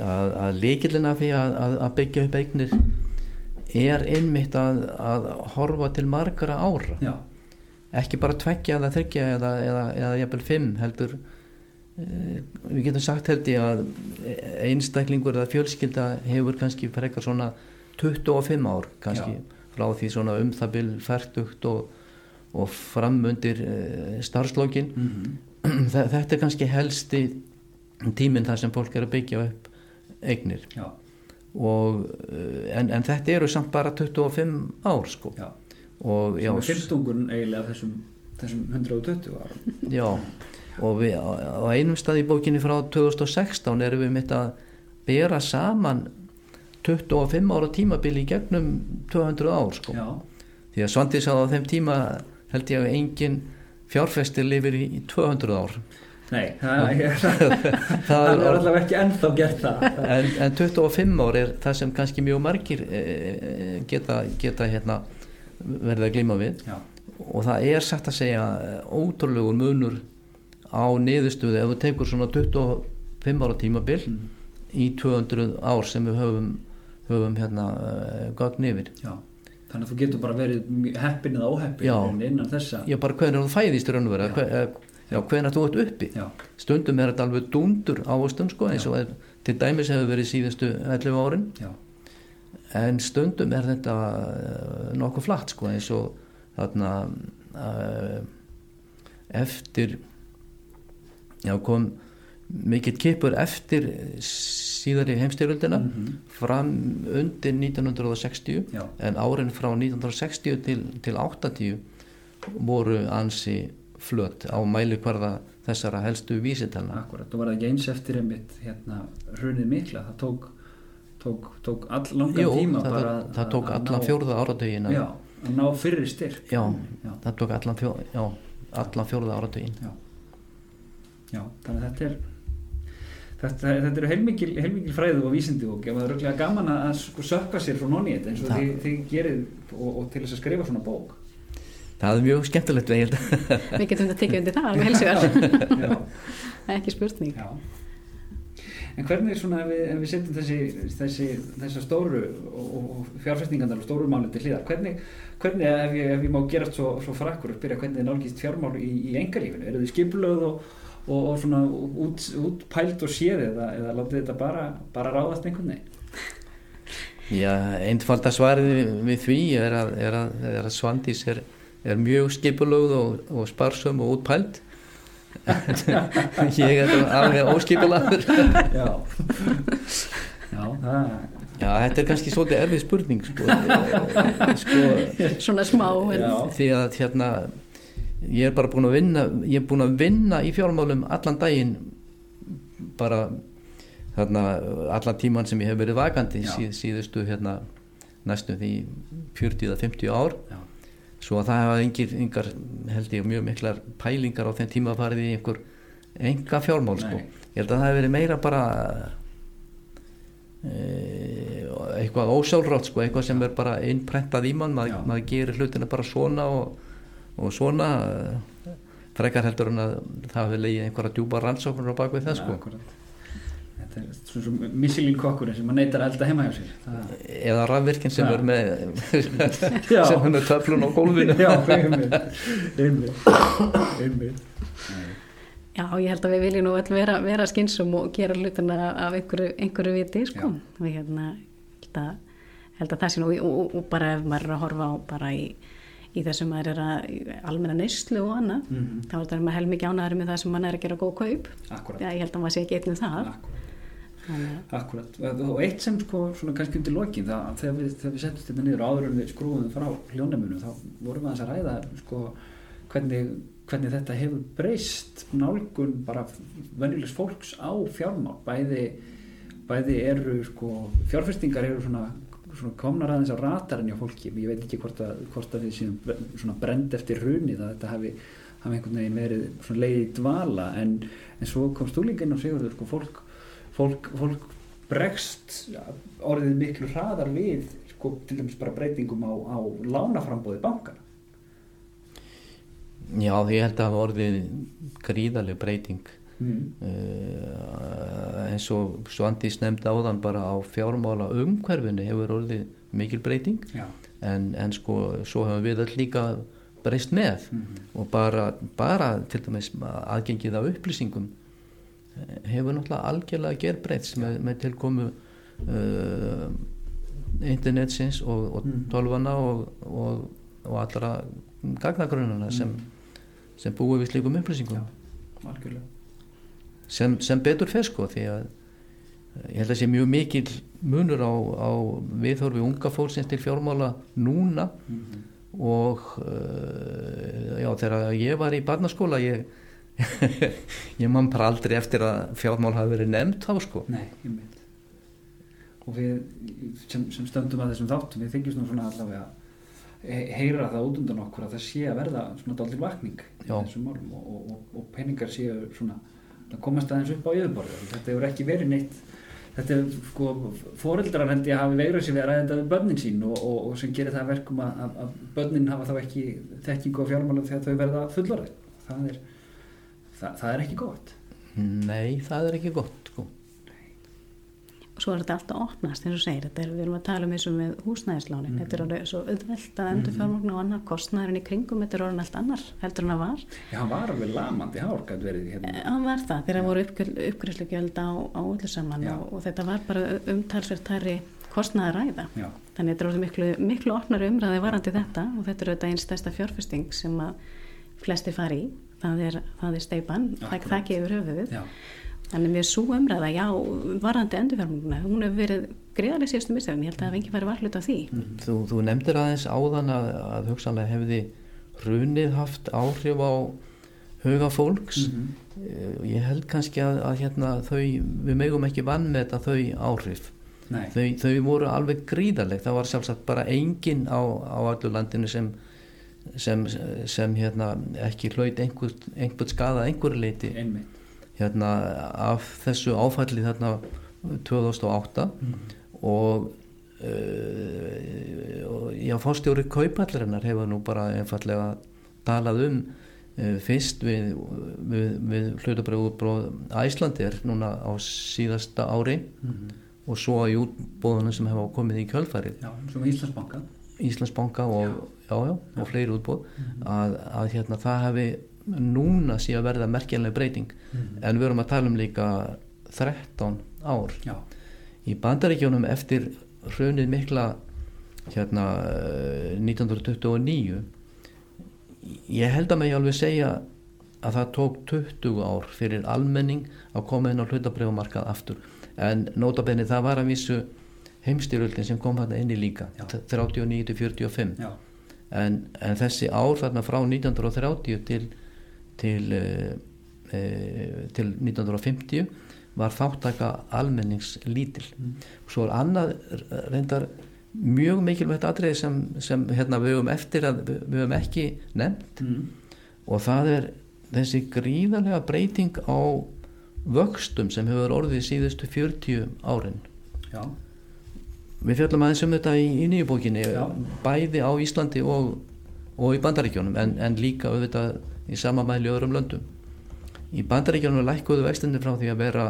að, að líkilina að, að byggja upp eignir er einmitt að, að horfa til margara ára. Já, ekki bara tveggja eða þryggja eða, eða, eða jafnvel fimm heldur e, við getum sagt held ég að einstaklingur eða fjölskylda hefur kannski frekar svona 25 ár kannski Já. frá því svona um það bil færtugt og, og framundir e, starfslókin mm þetta er kannski helsti tíminn þar sem fólk er að byggja upp eignir. Já, og, eh, en, en þetta eru samt bara 25 ár sko. Já. Og já, sem er fyrstungun eiginlega þessum, þessum 120 árum. Já. Og við, á, á einum stað í bókinni frá 2016 erum við mitt að bera saman 25 ára tímabili gegnum 200 ár sko. Já, því að Svandís að á þeim tíma held ég að engin fjárfestir lifir í 200 ár nei, það er, [laughs] [laughs] það er allavega ekki ennþá gert það. En, en 25 ár er það sem kannski mjög margir e, e, geta, geta hérna, verið að glíma við. Já, og það er satt að segja eh, ótrúlegur munur á niðurstöðu. Ef þú tekur svona 25 ára tímabil mm, í 200 ár sem við höfum, höfum hérna gögn yfir. Já. Þannig að þú getur bara verið heppin eða óheppin Já. innan þessa. Ég bara hvernig þú fæðist í hvernig þú ert uppi. Já, stundum er þetta alveg dundur ávöxtum sko, eins og er, til dæmis hefur verið síðustu 11 árin. Já, en stundum er þetta uh, nokkuð flatt sko, eins og þarna uh, eftir já kom mikill kipur eftir síðari heimstyrjöldina Mhm. fram undir 1960 já, en árin frá 1960 til, til 80 voru ansi flött á mælikvarða þessara helstu vísitalna akkurat og var ekki eins eftir einmitt hérna hrunið mikla? Það tók, tók, tók all langan Jú, tíma það, bara það, það að- tók að allan fjórða áratögin já, að ná fyrir styrk. Já. já, það tók allan, fjó, já, allan fjórða áratögin já, já þannig að þetta er Þetta, þetta eru heilmikil, heilmikil fræðu og vísindi og það er röglega gaman að sökka sér frá nonni þetta eins og þið, þið gerið og, og til þess að skrifa svona bók það er mjög skemmtilegt við held. [laughs] Við getum þetta tekið undir það alveg helsugar Já, [laughs] ekki spurning. Já. En hvernig er svona ef við, ef við setjum þessi, þessi, þessa stóru og, og fjárfestingandar og stóru máli til hliðar hvernig, hvernig ef, ég, ef ég má gerast svo, svo frakkur að byrja hvernig er nálgist fjármál í, í engalífinu eru þið skipulöð og, og, og svona út, útpælt og séð eða, eða látið þetta bara, bara ráðast einhvern veginn? Já, einfalda svarið við því er að, er að, er að Svandís er, er mjög skipulögð og, og sparsum og útpælt ég er alveg óskipulagur Já. Já, Já, þetta er kannski svolítið erfið spurning sko, sko Svona smá því að hérna ég er bara búin að vinna ég er búin að vinna í fjármálum allan daginn bara þarna allan tíman sem ég hef verið vakandi síð, síðustu hérna næstum því 40 eða 50 ár. Já. Svo að það hafa engir, engar held ég mjög miklar pælingar á þeim tíma farið í einhver enga fjármál sko. Ég held að það hef verið meira bara e, eitthvað ósjálfrátt sko, eitthvað sem er bara innprentað í mann Já. maður, maður gerir hlutina bara svona og, og svona frekar heldur en að það hefur legið einhverja djúpa rannsóknur á bakvið það sko. Akkúrat. Þetta er svona svo missilín kokkurinn sem að neytar að elda heima hjá sér það... eða rafvirkinn [laughs] sem er með sem er með töflun á gólfinu Já, einmitt einmitt Já, ég held að við viljum nú öll vera, vera skynsum og gera hlutina af einhverju, einhverju viti, sko. Já. Og hérna, held að, held að það sé nú, og, og, og bara ef maður er að horfa á bara í, í það sem maður er að almenna neyslu og annað, Mhm. þá er maður helmikið ánæður með það sem maður er að gera góð kaup. Já, ég held að maður sé ekki eitt um það. Akkúrat. Að- Akkurat, og eitt sem sko svona kannski undir lokin það, þegar við, við setjum þetta niður og áður en við skrúum frá hljónemunu þá vorum við aðeins að ræða sko hvernig, hvernig þetta hefur breyst nálgun bara venjulegs fólks á fjármál. Bæði, bæði eru sko fjárfestingar eru svona, svona komnar aðeins á ratarinn hjá fólki. Ég veit ekki hvort að, hvort að við séum svona brend eftir hrunið að þetta hafi, hafi einhvern veginn verið svona leiði dvala en, en svo komst þú líka inn á sigurður sko fólk fólk, fólk bregst orðið miklu hraðar við sko, til dæmis bara breytingum á, á lánaframbóði bankana Já, ég held að hafa orðið gríðaleg breyting. Mm. uh, eins og Svandís nefndi áðan bara á fjármála umhverfinu hefur orðið mikil breyting. En, en sko svo hefur við öll líka breyst með Mhm. og bara, bara til dæmis aðgengið af upplýsingum hefur náttúrulega algjörlega gerbreyts með, með tilkomu uh, internetsins og, og Mhm. tölvana og, og, og allra gagnagrunana sem, sem búið við slíkum upplýsingum. Sem, sem betur fer sko því að ég held að sé mjög mikil munur á, á viðhorfi unga fólksins til fjármála núna. Mm og uh, já þegar ég var í barnaskóla ég, ég man bara aldrei eftir að fjármál hafi verið nefnt þá sko. Nei, ég mynd og við sem, sem stöndum að þessum þáttum við nú svona allavega he- heyra það út undan okkur að það sé að verða svona dálítið vakning málum og, og, og, og peningar séu svona að komast aðeins upp á yfirborðu þetta hefur ekki verið neitt þetta er sko foreldrar held ég að hafi vegrað sér við að ræða þetta við börnin sín og, og, og sem gerir það að verkum að, að, börnin hafa þá ekki þekkingu á fjármálum þegar þau verða fullorðið það er, það, það er ekki gott. Nei það er ekki gott sko. Og svo er þetta alltaf opnast eins og segir, þetta er, við erum að tala um eins og með húsnæðislánin, þetta er alveg svo auðvelt að endur fjármagnu og annað. Kostnæðurinn í kringum þetta er orðin allt annar heldur en það var. Já, hann var alveg lamandi hár, gæti verið hérna. Eh, hann var það, þegar það voru uppgriðslugjöld á, á öllu saman og, og þetta var bara umtalsvert tæri kostnæði ræða. Já. þannig þetta er orðið miklu, miklu opnar umræði varandi þetta og þetta er auðvitað einn stærsta fjárfesting sem að flesti fari í það er, það er steipan, það þakki yfir höfuðið Já. Þannig mér svo umræða, já, varandi endurfjármunguna, hún hefur verið greiðarlega síðustu mistöfum, ég held að það vengi verið varlut af því. Mm. Þú, þú nefndir aðeins áðan að, að hugsanlega hefði runið haft áhrif á huga fólks. Mm -hmm. Ég held kannski að, að hérna, þau, við megum ekki vann með þetta þau áhrif. Þau, þau voru alveg gríðarlegt, það var sjálfsagt bara enginn á, á allu landinu sem, sem, sem hérna, ekki hlaut einhvern einhver skada einhverju leiti. Hérna af þessu áfalli þarna 2008 mm. og uh, já, fórstjóri kaupallarinnar hefur nú bara einfallega talað um uh, fyrst við, við, við hlutabröðubróð Æslandir núna á síðasta ári mm. og svo í útbóðunum sem hefa komið í kjölfarið Já, sem Íslandsbanka Íslandsbanka og, já. Já, og fleiri útbóð mm. að, að hérna það hefði núna sé að verða merkjanlega breyting mm. en við erum að tala um líka 13 ár Já. í bandaríkjónum eftir hrunið mikla hérna 1929 ég held að mig alveg segja að það tók 20 ár fyrir almenning að koma inn á hlutabreyfumarkað aftur en nótabenni það var að vísu heimstyröldin sem kom hérna inni líka 39-45 en, en þessi ár þarna frá 1930 til til, e, til 1950 var þáttaka almennings lítil mm. svo er annað reyndar mjög mikilvægt atriði sem, sem hérna, við höfum eftir að við höfum ekki nefnt mm. og það er þessi gríðarlega breyting á vöxtum sem hefur orðið síðustu 40 árin Já. Við fjöldum aðeins um þetta í, í nýjubókinni bæði á Íslandi og, og í Bandaríkjónum en, en líka auðvitað í sama mæli öðrum löndum. Í bandaríkjörnum lækkuðu vextinni frá því að vera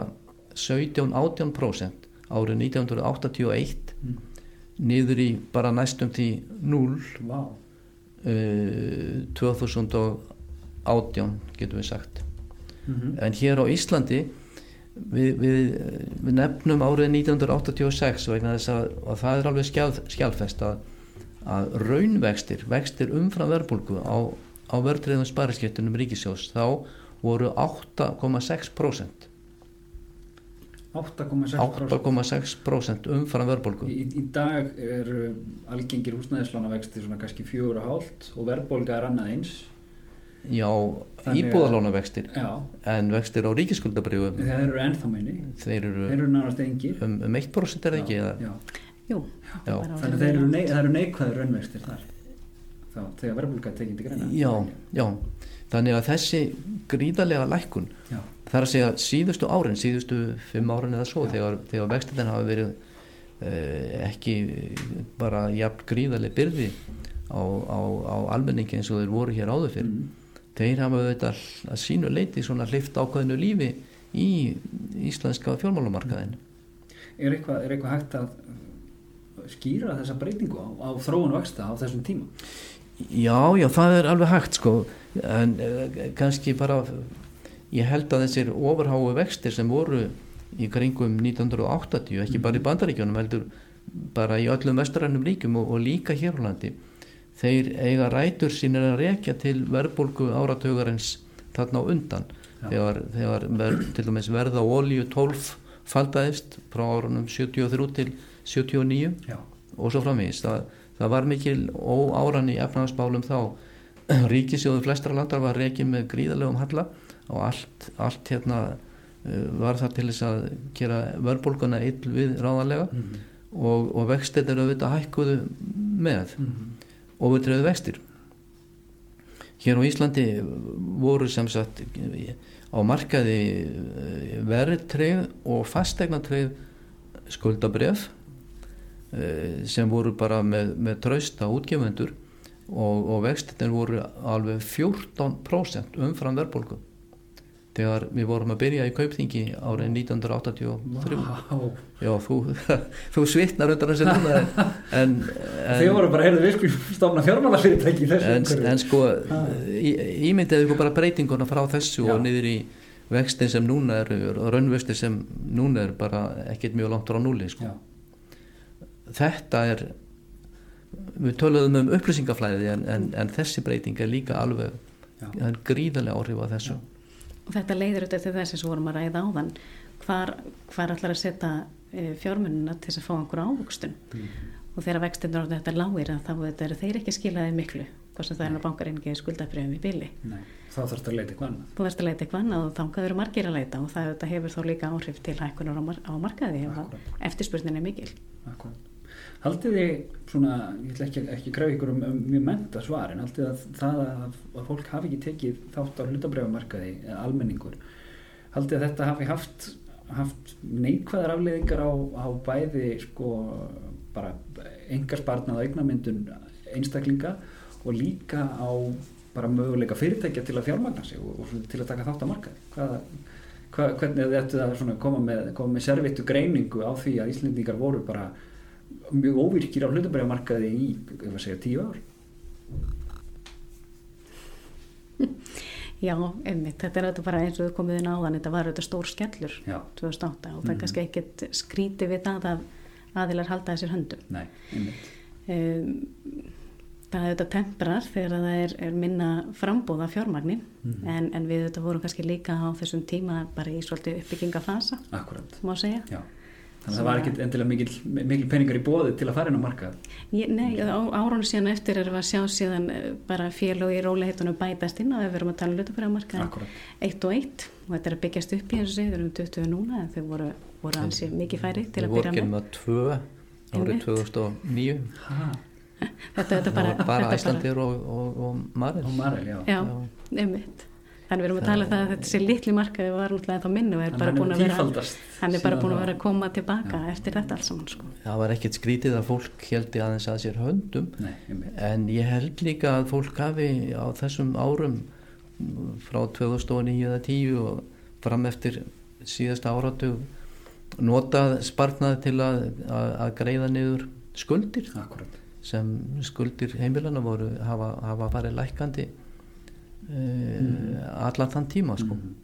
17-18% árið 1981 mm. niður í bara næstum því 0 wow. uh, 2018 getum við sagt. Mm -hmm. En hér á Íslandi við, við, við nefnum árið 1986 vegna þess að, að það er alveg skjál, skjálfest að, að raunvextir, vextir umfram verbulgu á á vörðriðum spariskettunum ríkisjós þá voru 8,6% 8,6% umfram vörðbólgu í, í dag er algengir húsnæðislána vexti svona kannski 4,5 og verðbólga er annað eins já, íbúðalána vextir já. en vextir á ríkisskuldabriðum þeir eru ennþá meini þeir eru, þeir eru nánast engir. Um, um 1% er það ekki já, já. Jú, þannig að eru, nei, eru neikvæður raunvextir þar. Þá þegar verðbólka tekinn til greina. Já, já, þannig að þessi gríðarlega lækkun já. það er að segja síðustu árin, síðustu fimm árin eða svo, já. þegar, þegar vextin hafa verið eh, ekki bara jafn gríðarlega byrði á, á, á almenningi eins og þeir voru hér áður fyrir mm. Þeir hafa þetta að sínu leiti svona hlift ákvæðinu lífi í íslenska fjármálumarkaðin Er eitthvað, er eitthvað hægt að skýra þessa breytingu á, á þróun vexta á þessum tíma? Já, já, það er alveg hægt sko en uh, kannski bara ég held að þessir ofurháu vextir sem voru í kringum 1980, ekki bara í mhm. bandaríkjónum heldur bara í öllum vestrænum ríkum og, og líka hérlandi þeir eiga rætur sínir að rekja til verðbólgu áratögarins þarna á undan já. þegar, þegar ver, til dæmis verða ólíu 12 faldaðist frá árunum 73 til 79 já. og svo framvís það það var mikil óáran í efnahagsbálum þá [clears throat] ríkisjóðu flestra landar var reikið með gríðalegum halla og allt, allt hérna uh, var það til þess að gera vörbólguna yll við ráðanlega mm -hmm. og, og vextir eru auðvitað hækkuðu með mm -hmm. Trefðu vextir. Hér á Íslandi voru sem sagt á markaði uh, verðtreyð og fastegnatreyð skuldabref Eh, sem voru bara með, með trausta útgefendur og, og vextinir voru alveg 14% umfram verðbólku þegar við vorum að byrja í Kaupþingi árið 1983 Vá. já, þú, [laughs] þú svitnar undan þessi núna en, en, Þið voru bara, heyrðu, við fjármálafyrirtæki í þessu en, en sko ímyndið ykkur bara breytinguna frá þessu Já. og niður í vextin sem núna er og raunvöxtin sem núna er bara ekkert mjög langt frá núli sko. Já, þetta er við töluðum um upplýsingaflæði en, en, en þessi breyting er líka alveg Já. það er gríðarlega áhrif á þessu Og þetta leiðir auðvitað til þess að við vorum að ræða áðan hvar, hvar ætlar að setja e, fjármununa til þess að fá einhver ávöxtun og þegar vextinur á þetta lágir þá eru þeir ekki skilaði miklu hvort sem það er að bankar einnig skuldabrjöfum í bili nei, þá þarf þetta að leita eitthvað annað. þú þarfst að leita eitthvað annað og þangað eru margir að leita og það hefur þá líka áhrif til hækkunar á, mar á markaði að Akkúrat. eftirspurnin er mikil Akkúrat. Haldið þið svona, ég ætla ekki, ekki að græða ykkur um, um mjög menta svar en haldið að það að, að fólk hafi ekki tekið þátt á hlutabrjámarkaði eða almenningur haldið að þetta hafi haft, haft neikvæðar afleiðingar á, á bæði sko bara engarsparnað og eignamyndun einstaklinga og líka á bara möguleika fyrirtækja til að fjármagna sig og, og til að taka þátt á markaði? Hvaða Hva, hvernig þetta að svona koma með, með servittu greiningu á því að Íslendingar voru bara mjög óvirkir á hlutabræðamarkaði í, ef að segja, tíu ár Já, einmitt, þetta er auðvitað bara eins og við komum inn áðan, þetta var auðvitað stór skellur Já. 2008 og það er Mhm. kannski ekkert skríti við það að aðilar halda þessir höndum. Nei, einmitt Um, það er auðvitað temprar þegar það er, er minna frambóða fjármagni Mhm. en, en við auðvitað vorum kannski líka á þessum tíma bara í svolítið uppbyggingafasa, Akkurat, má segja. já Þannig að það var ekkit endilega mikil, mikil peningar í bóði til að fara inn á markað. Nei, á árunum síðan eftir við að sjá síðan eh, bara félag í róliheitunum bætast inn og við verum að tala um hlutafæramarkaðin Akkurat, eitt og eitt. Og þetta er að byggjast upp í eins og segið, við erum 20 núna en þau voru, voru ansið mikið færi til að við byrja vorum með. með tvö árið Einmitt. 2009 ha, Þetta er bara, Æslandir og, og, og Marel. Og Marel, já Já, einmitt. Þannig við erum að tala um það að þetta sé litli markaði var náttúrulega þá minnu og er bara búin að vera hann er bara búin að vera að koma tilbaka eftir þetta alls saman sko. það var ekkert skrítið að fólk heldi aðeins að sér höndum Nei, einmitt. en ég held líka að fólk hafi á þessum árum frá 2009 eða 10 og fram eftir síðasta áratug notað spartnað til að, að, að greiða niður skuldir Akkurat, sem skuldir heimilana voru hafa, hafa farið lækandi allan þann tíma sko. Mhm.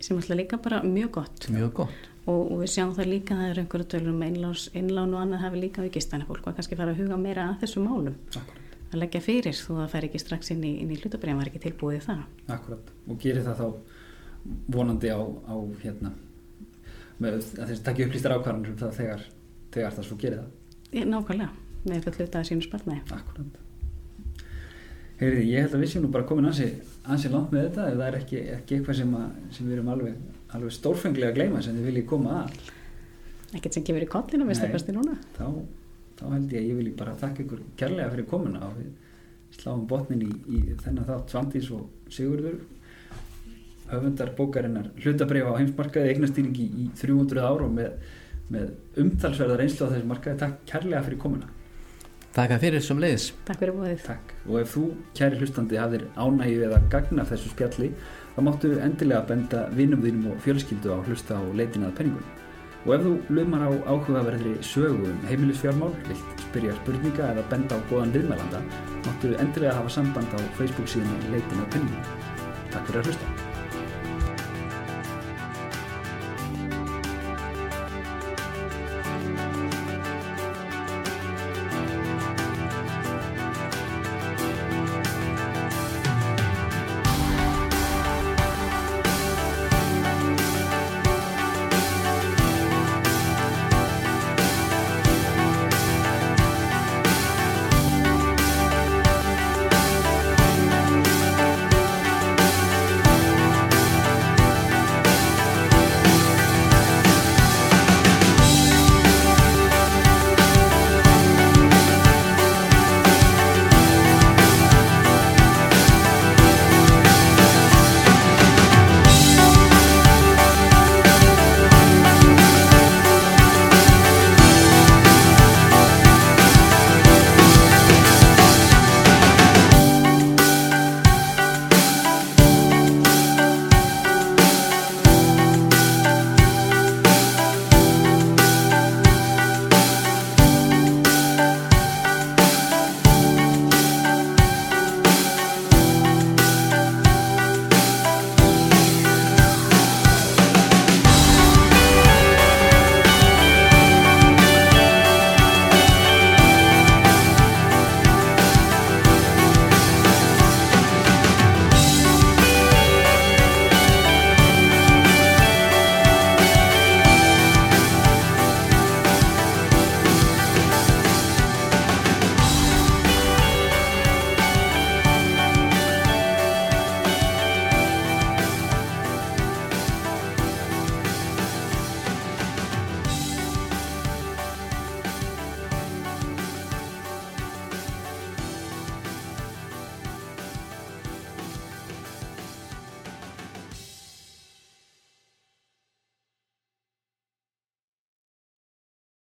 sem alltaf líka bara mjög gott. Mjög gott. Og, og við sjáum það líka að það er einhverju tölur um einláns, innlán og annað hafi líka aukist þannig að fólk var kannski fara að huga meira að þessum málum. Akkurat, að leggja fyrir þó að það fær ekki strax inn í, inn í hlutabriðan var ekki tilbúið það akkurat. Og gerir það þá vonandi á, á hérna með, að þess að takja upplýstar ákvarðanir um það þegar, þegar það svo gerir það. Nákvæmlega, með full hluta að sínu spartnaði Akkurat Heyriði, ég held að við séum nú bara komin ansi, ansi langt með þetta ef það er ekki, ekki eitthvað sem, að, sem við erum alveg, alveg stórfenglega að gleyma sem þið viljið koma að. Ekkert sem gefur í kollinu, þá, þá held ég að ég vilji bara þakka ykkur kærlega fyrir komuna og við sláum botnin í, í þennan þátt Svandís og Sigurður höfundar bókarinnar hlutabrif á heimsmarkaði eignastýringi í 300 ár og með, með umtalsverðar einslu á þessu markaði. Takk kærlega fyrir komuna Takk fyrir sem leiðis Takk fyrir búið Takk. Og ef þú, kæri hlustandi, hafðir ánægju eða gagna af þessu spjalli, þá máttu endilega benda vinnum þínum og fjölskyldu á hlusta á leitina að penningunum. Og ef þú lumar á áhugaverðri sögu um heimilisfjármál, vilt spyrja spurninga eða benda á góðan viðmælanda, máttu endilega hafa samband á Facebook síðan leitina að penningunum. Takk fyrir að hlusta.